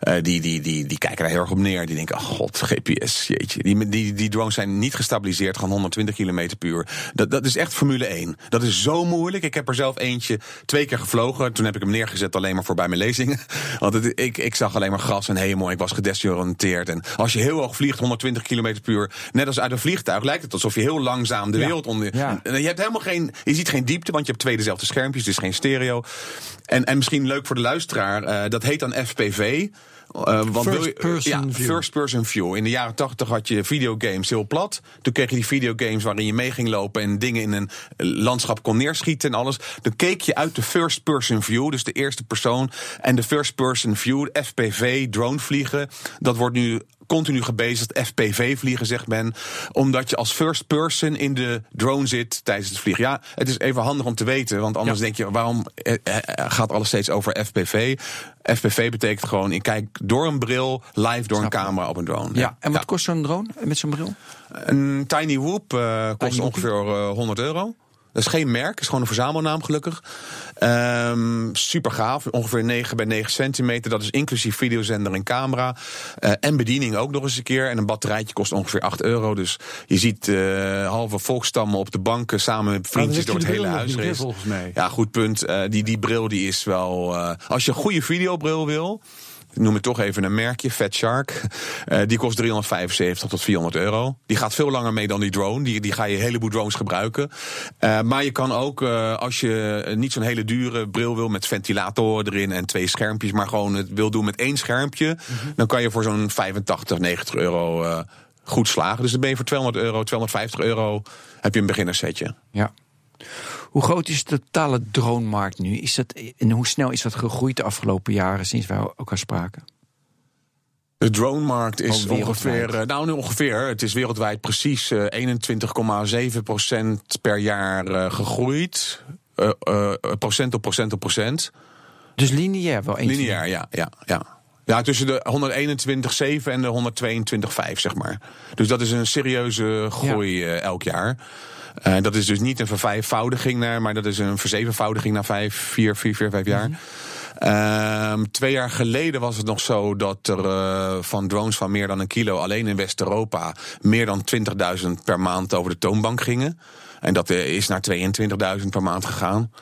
Eh, die, die, die, die kijken daar heel erg op neer. Die denken, oh god, GPS, jeetje. Die, die, die drones zijn niet gestabiliseerd, gaan 120 km per uur. Dat, dat is echt Formule 1. Dat is zo moeilijk. Ik heb er zelf eentje twee keer gevlogen. Toen heb ik hem neergezet alleen maar voor bij mijn lezingen. Want het, ik, ik zag alleen maar gras en hemel. Ik was gedesoriënteerd. En als je heel hoog vliegt, 120 km per uur, net als uit een vliegtuig, lijkt het alsof je heel langzaam de Ja. wereld onder. Ja. Je hebt helemaal geen. Je ziet geen diepte, want je hebt twee dezelfde schermpjes, dus geen stereo. En, en misschien leuk voor de luisteraar, eh, dat heet dan FPV. Eh, want First wil je- person ja, view. First person view. In de jaren 80 had je videogames heel plat. Toen kreeg je die videogames waarin je mee ging lopen en dingen in een landschap kon neerschieten en alles. Dan keek je uit de first person view, dus de eerste persoon. En de first person view, FPV, drone vliegen, dat wordt nu continu gebezigd. FPV vliegen, zegt men. Omdat je als first person in de drone zit tijdens het vliegen. Ja, het is even handig om te weten. Want anders Ja. denk je, waarom eh, eh, gaat alles steeds over FPV? FPV betekent gewoon, ik kijk door een bril, live door Snap een camera op een drone. Ja, en wat kost zo'n drone met zo'n bril? Een Tiny Whoop eh, kost Tiny ongeveer eh, 100 euro. Dat is geen merk, het is gewoon een verzamelnaam gelukkig. Ehm super gaaf, ongeveer 9 bij 9 centimeter. Dat is inclusief videozender en camera. Eh, en bediening ook nog eens een keer. En een batterijtje kost ongeveer 8 euro. Dus je ziet eh, halve volkstammen op de banken samen met vriendjes dan door het hele huis racen. volgens mij. Ja, goed punt. Eh, die, die bril die is wel. als je een goede videobril wil. Ik noem het toch even een merkje, Fat Shark. Eh, die kost 375 tot 400 euro. Die gaat veel langer mee dan die drone. Die, die ga je een heleboel drones gebruiken. Eh, maar je kan ook, eh, als je niet zo'n hele dure bril wil met ventilatoren erin en twee schermpjes, maar gewoon het wil doen met één schermpje, dan kan je voor zo'n 85, 90 euro goed slagen. Dus dan ben je voor 200 euro, 250 euro heb je een beginnersetje. Ja. Hoe groot is de totale dronemarkt nu? Is dat, en hoe snel is dat gegroeid de afgelopen jaren sinds wij elkaar spraken? De dronemarkt is ongeveer, eh, nou nu ongeveer, het is wereldwijd precies eh, 21,7% per jaar eh, gegroeid. Eh, eh, procent op procent op procent. Dus lineair wel. eens. Lineair, ja, ja, ja. Ja, tussen de 121,7 en de 122,5, zeg maar. Dus dat is een serieuze groei eh, elk jaar. Eh, dat is dus niet een vervijfvoudiging, naar, maar dat is een verzevenvoudiging na vijf, vier, vier, vier, vijf jaar. Ehm, twee jaar geleden was het nog zo dat er eh, van drones van meer dan een kilo alleen in West-Europa meer dan 20.000 per maand over de toonbank gingen. En dat eh, is naar 22.000 per maand gegaan.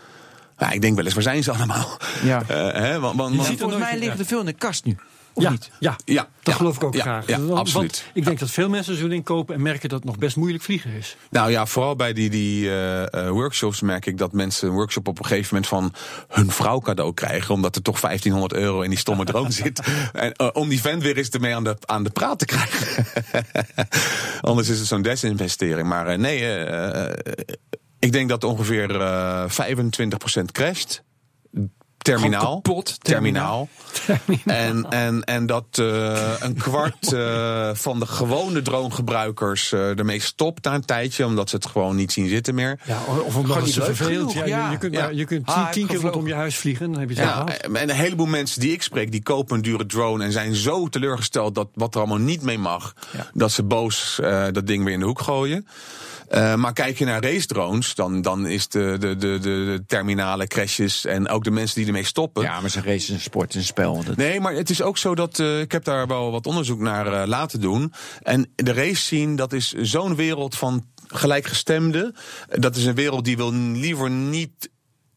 Ja, ik denk wel eens, waar zijn ze allemaal? Ja. [LAUGHS] Eh, hè, want, want, Je want- ziet Volgens mij liggen er veel in de kast nu. Of ja, niet? ja, ja, dat ja, geloof ik ook ja, graag. Ja, Want- absoluut. ik denk dat veel mensen zullen inkopen en merken dat het nog best moeilijk vliegen is. Nou ja, vooral bij die, die eh, eh, workshops merk ik dat mensen een workshop op een gegeven moment van hun vrouw cadeau krijgen. Omdat er toch 1500 euro in die stomme [LAUGHS] drone zit. En eh, om die vent weer eens ermee aan de, aan de praat te krijgen. [LAUGHS] Anders is het zo'n desinvestering. Maar nee, ik denk dat ongeveer eh 25% crasht. Terminaal. Kapot, Terminaal. En, en, en dat eh, een kwart eh, van de gewone dronegebruikers eh ermee stopt na een tijdje, omdat ze het gewoon niet zien zitten meer. Ja, of omdat het niet leuk verveelt. Ja, je- ja. Je kunt, Ja. je kunt Ah, tien, heb tien keer rondom je huis vliegen, dan heb je het Ja, en een heleboel mensen die ik spreek, die kopen een dure drone en zijn zo teleurgesteld dat wat er allemaal niet mee mag, Ja. dat ze boos eh, dat ding weer in de hoek gooien. Eh, maar kijk je naar race drones, dan, dan is de, de, de, de, de terminale crashes en ook de mensen die ermee stoppen. Ja, maar zijn race is een sport, een spel. Dat, Nee, maar het is ook zo dat eh, ik heb daar wel wat onderzoek naar eh, laten doen. En de race scene, dat is zo'n wereld van gelijkgestemden. Dat is een wereld die wil liever niet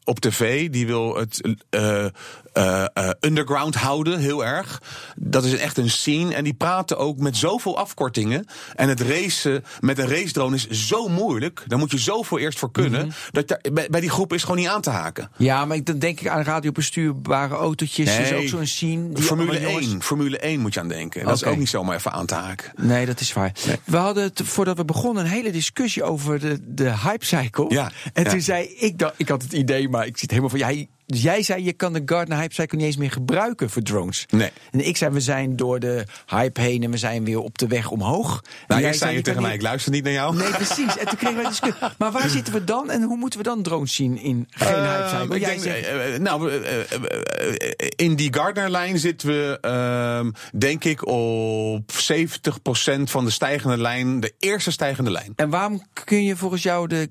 op tv. Die wil het eh, eh, eh, underground houden, heel erg. Dat is echt een scene. En die praten ook met zoveel afkortingen. En het racen met een racedrone is zo moeilijk. Daar moet je zoveel eerst voor kunnen. dat daar, bij, bij die groep is gewoon niet aan te haken. Ja, maar ik- dan denk ik aan radiobestuurbare autootjes. Dat is ook zo'n scene. Die Formule allemaal jongens- 1, Formule 1 moet je aan denken. Dat is ook niet zomaar even aan te haken. Nee, dat is waar. We hadden het, voordat we begonnen een hele discussie over de, de hypecycle. Ja, En ja. toen zei ik, dat, ik had het idee, maar ik zit helemaal van... Jij, dus jij zei, je kan de Gardner hypecycle niet eens meer gebruiken voor drones. Nee. En ik zei, we zijn door de hype heen en we zijn weer op de weg omhoog. Nou, jij zei je tegen mij, niet- ik luister niet naar jou. Nee, precies. En toen kregen we discussie. Maar waar [LAUGHS] zitten we dan en hoe moeten we dan drones zien in geen Eh, hypecycle? ik Jij denk, zegt, eh, eh, nou, in die Gardner-lijn zitten we, ehm, denk ik, op 70% van de stijgende lijn, de eerste stijgende lijn. En waarom kun je volgens jou de.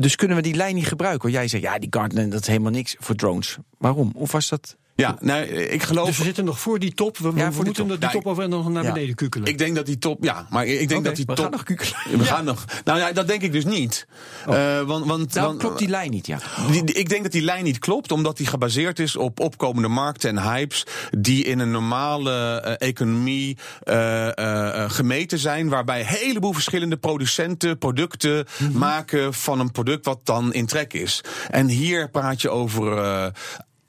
Dus kunnen we die lijn niet gebruiken? Jij zegt, ja, die Gardner, dat is helemaal niks voor drones. Waarom? Of was dat. Ja, nou, ik geloof. Dus we zitten nog voor die top. We, we Ja, moeten top. dat die Nou, top over nog naar ja. beneden kukelen. Ik denk dat die top. Ja, maar ik denk dat die we top. gaan nog kukelen. We gaan nog. Nou ja, dat denk ik dus niet. Eh, want, want, Nou, want- klopt die lijn niet, ja. Die- die- ik denk dat die lijn niet klopt, omdat die gebaseerd is op opkomende markten en hypes. die in een normale eh, economie eh, gemeten zijn. Waarbij een heleboel verschillende producenten producten maken van een product wat dan in trek is. En hier praat je over.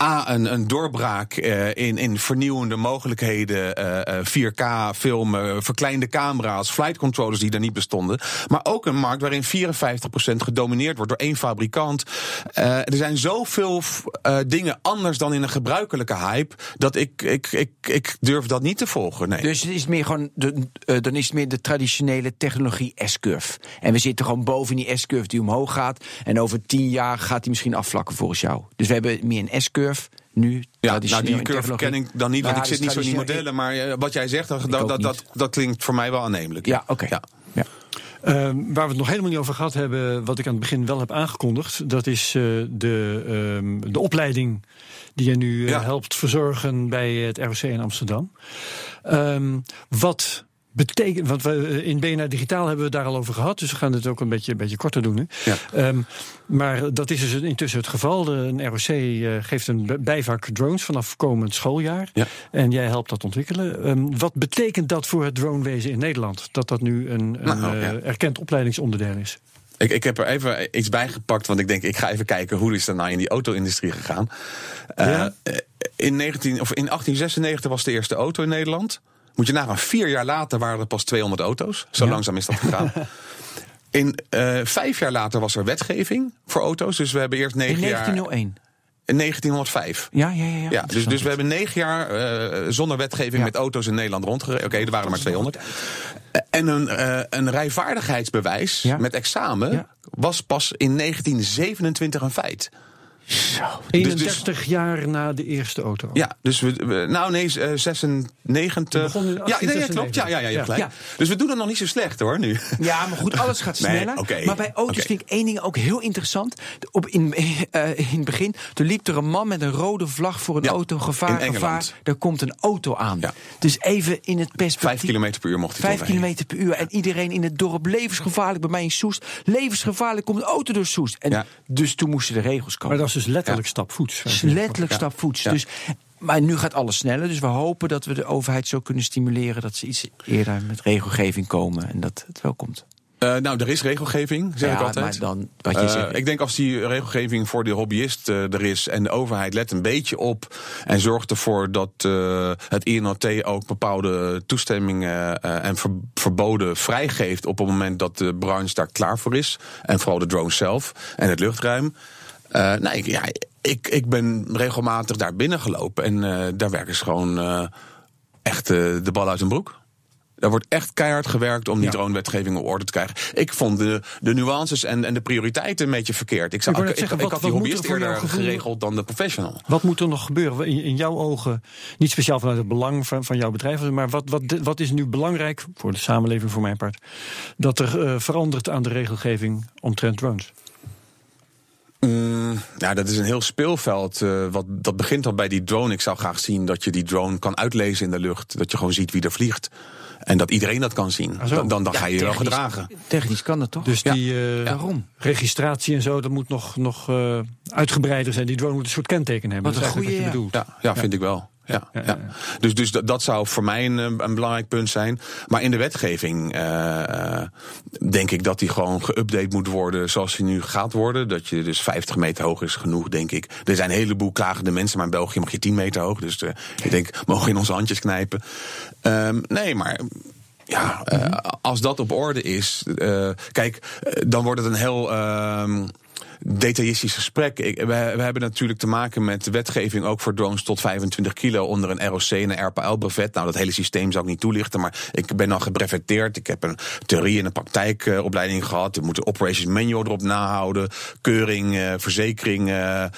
Eh, A, een, een doorbraak eh, in, in vernieuwende mogelijkheden. eh, eh, 4K filmen, verkleinde camera's, flight controllers die er niet bestonden. Maar ook een markt waarin 54% gedomineerd wordt door één fabrikant. Eh, er zijn zoveel eh, dingen anders dan in een gebruikelijke hype. dat ik, ik, ik, ik durf dat niet te volgen. Nee. Dus het is meer gewoon de, eh, dan is het meer de traditionele technologie S-curve. En we zitten gewoon boven die S-curve die omhoog gaat. En over tien jaar gaat die misschien afvlakken volgens jou. Dus we hebben meer een S-curve nu. Ja, nou die in curve ken ik dan niet, Nou want ja, ik zit dus niet zo in die modellen. Maar eh, wat jij zegt, dat, dat, dat, dat, niet. dat klinkt voor mij wel aannemelijk. Ja, oké. Ja. Ja. Ehm, waar we het nog helemaal niet over gehad hebben, wat ik aan het begin wel heb aangekondigd, dat is eh, de, ehm, de opleiding die je nu eh, Ja. helpt verzorgen bij het ROC in Amsterdam. Ehm, wat betekent, want we, eh, in BNR Digitaal hebben we het daar al over gehad, dus we gaan het ook een beetje, een beetje korter doen. Ja. Ehm, maar dat is dus intussen het geval. De, een ROC eh, geeft een bijvak drones vanaf komend schooljaar. Ja. En jij helpt dat ontwikkelen. Ehm, wat betekent dat voor het dronewezen in Nederland? Dat dat nu een, een Nou, eh, erkend opleidingsonderdeel is. Ik, ik heb er even iets bij gepakt, want ik denk, ik ga even kijken hoe is dat nou in die auto-industrie gegaan. Ja. in, 19, of in 1896 was de eerste auto in Nederland. Moet je nagaan, vier jaar later waren er pas 200 auto's. Zo Ja. langzaam is dat gegaan. [LAUGHS] In eh, vijf jaar later was er wetgeving voor auto's. Dus we hebben eerst In negen jaar. 1901. In 1905. Ja, ja, ja. ja. Ja, dus, dus we hebben negen jaar eh, zonder wetgeving Ja. met auto's in Nederland rondgereden. Oké, er waren er maar 200. En een, eh, een rijvaardigheidsbewijs Ja. met examen was pas in 1927 een feit. Zo. 31 jaar na de eerste auto. Ja, dus we, we- nou nee, eh, 96. begon in ja, nee, ja, 1896. klopt. Ja, ja, ja, Ja. gelijk. Ja. Dus we doen het nog niet zo slecht hoor nu. Ja, maar goed, alles gaat [LAUGHS] Nee, sneller. oké, maar bij auto's vind ik één ding ook heel interessant. Op, in, [LAUGHS] eh, in het begin, toen liep er een man met een rode vlag voor een Ja, auto. Gevaar, in gevaar. Engeland. Er komt een auto aan. Ja. Dus even in het perspectief. Vijf kilometer per uur mocht hij Vijf kilometer per uur. En iedereen in het dorp levensgevaarlijk. Bij mij in Soest. Levensgevaarlijk komt een auto door Soest. En Ja. Dus toen moesten de regels komen. Maar dat is dus letterlijk stapvoets. letterlijk Ja. stapvoets. Ja. Dus, maar nu gaat alles sneller. Dus we hopen dat we de overheid zo kunnen stimuleren. dat ze iets eerder met regelgeving komen. En dat het wel komt. Eh, nou, er is regelgeving, zeg ja, ik altijd. maar dan wat je Eh, zegt. ik denk als die regelgeving voor de hobbyist eh, er is en de overheid let een beetje op en zorgt ervoor dat eh, het INOT ook bepaalde toestemmingen eh, en ver- verboden vrijgeeft op het moment dat de branche daar klaar voor is. En vooral de drone zelf en het luchtruim. Eh nee, ik- ja, ik, ik ben regelmatig daar binnen gelopen en eh, daar werken ze gewoon eh, echt de bal uit hun broek. Er wordt echt keihard gewerkt om die Ja. drone-wetgeving op orde te krijgen. Ik vond de, de nuances en, en de prioriteiten een beetje verkeerd. Ik, zou, Ik wou ik, net zeggen, ik wat- had die hobbyist eerder geregeld dan de professional. Wat moet er nog gebeuren? In, in jouw ogen, niet speciaal vanuit het belang van, van jouw bedrijf, maar wat, wat, wat is nu belangrijk voor de samenleving, voor mijn part, dat er verandert aan de regelgeving omtrent drones? Mm, nou, dat is een heel speelveld. eh, wat, dat begint al bij die drone. Ik zou graag zien dat je die drone kan uitlezen in de lucht. Dat je gewoon ziet wie er vliegt. En dat iedereen dat kan zien. Ah. Dan, dan, dan Ja, ga je je wel technisch- gedragen. Technisch kan dat toch? Dus Ja. die eh, Waarom? registratie en zo, dat moet nog, nog eh, uitgebreider zijn. Die drone moet een soort kenteken hebben. Wat dat is een wat je bedoelt. Ja, ja, vind ik wel. Ja, Dus, dus dat, dat zou voor mij een, een belangrijk punt zijn. Maar in de wetgeving eh, eh, denk ik dat die gewoon geüpdate moet worden zoals die nu gaat worden. Dat je dus 50 meter hoog is genoeg, denk ik. Er zijn een heleboel klagende mensen, maar in België mag je 10 meter hoog. Dus eh, ik denk, mogen in onze handjes knijpen. Ehm, nee, maar ja, eh, als dat op orde is. eh, kijk, eh, dan wordt het een heel. Detailistisch gesprek. Ik, we, hebben natuurlijk te maken met wetgeving ook voor drones tot 25 kilo onder een ROC en een RPL-brevet. Nou, dat hele systeem zou ik niet toelichten, maar ik ben al gebreveteerd. Ik heb een theorie- en een praktijkopleiding gehad. Ik moet de operations manual erop nahouden. Keuring, eh, verzekering, eh, eh,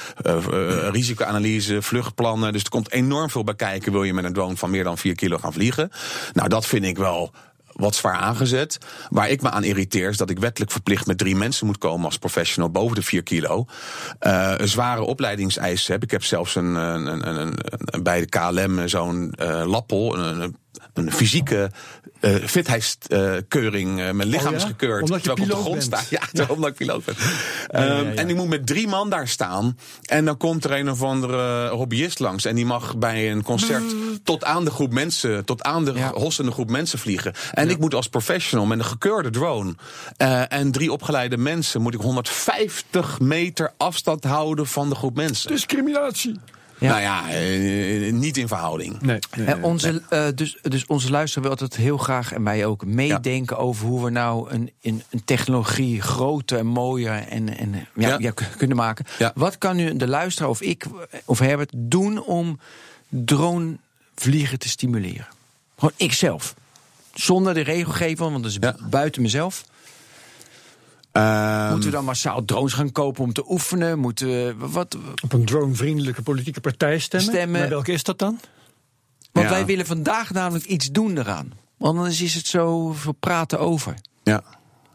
risicoanalyse, vluchtplannen. Dus er komt enorm veel bij kijken. Wil je met een drone van meer dan 4 kilo gaan vliegen? Nou, dat vind ik wel wat zwaar aangezet. Waar ik me aan irriteer is dat ik wettelijk verplicht met drie mensen moet komen als professional boven de 4 kilo. Uh, zware opleidingseisen heb. Ik heb zelfs een, een, een, een bij de KLM zo'n uh, lappel, een, een fysieke uh, fitheidskeuring uh, mijn lichaam is gekeurd. Omdat terwijl ik op de grond bent. sta. Ja, [LAUGHS] omdat ik piloot ben. Ja, ja, ja, en ik moet met drie man daar staan. En dan komt er een of andere hobbyist langs. En die mag bij een concert tot aan de groep mensen, tot aan de ja. hossende groep mensen vliegen. En ik moet als professional met een gekeurde drone uh, en drie opgeleide mensen, moet ik 150 meter afstand houden van de groep mensen. Discriminatie. Ja. Nou ja, eh, niet in verhouding. Nee. nee, nee onze, nee. Uh, dus, dus onze luisteraar wil altijd heel graag, en wij ook, meedenken ja. over hoe we nou een, een, een, technologie groter en mooier en, en, ja, ja. kunnen maken. Wat kan nu de luisteraar of ik of Herbert doen om dronevliegen te stimuleren? Gewoon ikzelf. Zonder de regelgever, want dat is buiten mezelf. Um, Moeten we dan massaal drones gaan kopen om te oefenen? Moeten we wat? Op een dronevriendelijke politieke partij stemmen? stemmen. Maar welke is dat dan? Want ja. wij willen vandaag namelijk iets doen eraan. Want anders is het zo veel praten over. Ja.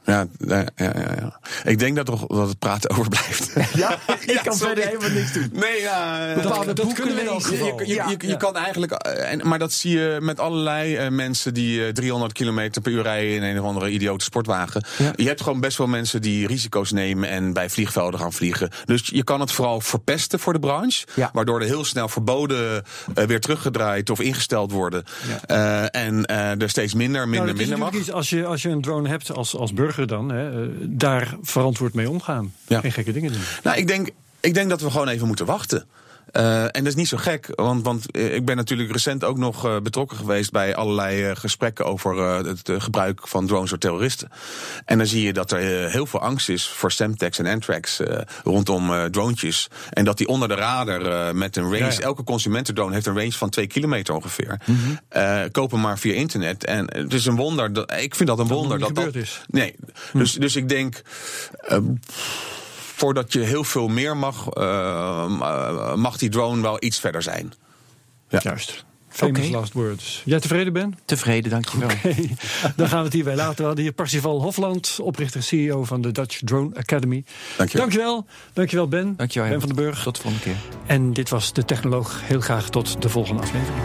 Ja, ja, ja, ja, Ik denk dat, er, dat het praten [LAUGHS] overblijft. [LAUGHS] Ja, ik kan verder helemaal niks doen. Nee, ja. Bepaalde dat, boeken dat lezen. Je, je, je, ja, je, je kan eigenlijk, en, maar dat zie je met allerlei uh, mensen die uh, 300 km per uur rijden in een of andere idiote sportwagen. Ja. Je hebt gewoon best wel mensen die risico's nemen en bij vliegvelden gaan vliegen. Dus je kan het vooral verpesten voor de branche, ja. waardoor er heel snel verboden uh, weer teruggedraaid of ingesteld worden. Ja. en er steeds minder, minder, nou, minder mag. Iets, als, je, als je een drone hebt als, als burger dan, hè, daar verantwoord mee omgaan. Ja. Geen gekke dingen doen. Nou, ik denk, ik denk dat we gewoon even moeten wachten. Uh, en dat is niet zo gek, want, want ik ben natuurlijk recent ook nog uh, betrokken geweest bij allerlei uh, gesprekken over het gebruik van drones door terroristen. En dan zie je dat er heel veel angst is voor Semtex en Antrax rondom drones. En dat die onder de radar met een range, ja, ja. elke consumentendrone heeft een range van twee kilometer ongeveer. Mm -hmm. kopen maar via internet. En het is een wonder, dat, ik vind dat een dat wonder dat dat. is. Nee, hm. dus, dus ik denk voordat je heel veel meer mag, uh, mag die drone wel iets verder zijn. Ja. Juist. Famous okay. last words. Jij tevreden Ben? Tevreden, dankjewel. Okay. [LAUGHS] Dan gaan we het hierbij laten. We hadden hier Parsifal Hofland, oprichter en CEO van de Dutch Drone Academy. Dankjewel. Dankjewel, dankjewel Ben. Dankjewel. Ben van den Burg. Tot de volgende keer. En dit was De Technoloog. Heel graag tot de volgende aflevering.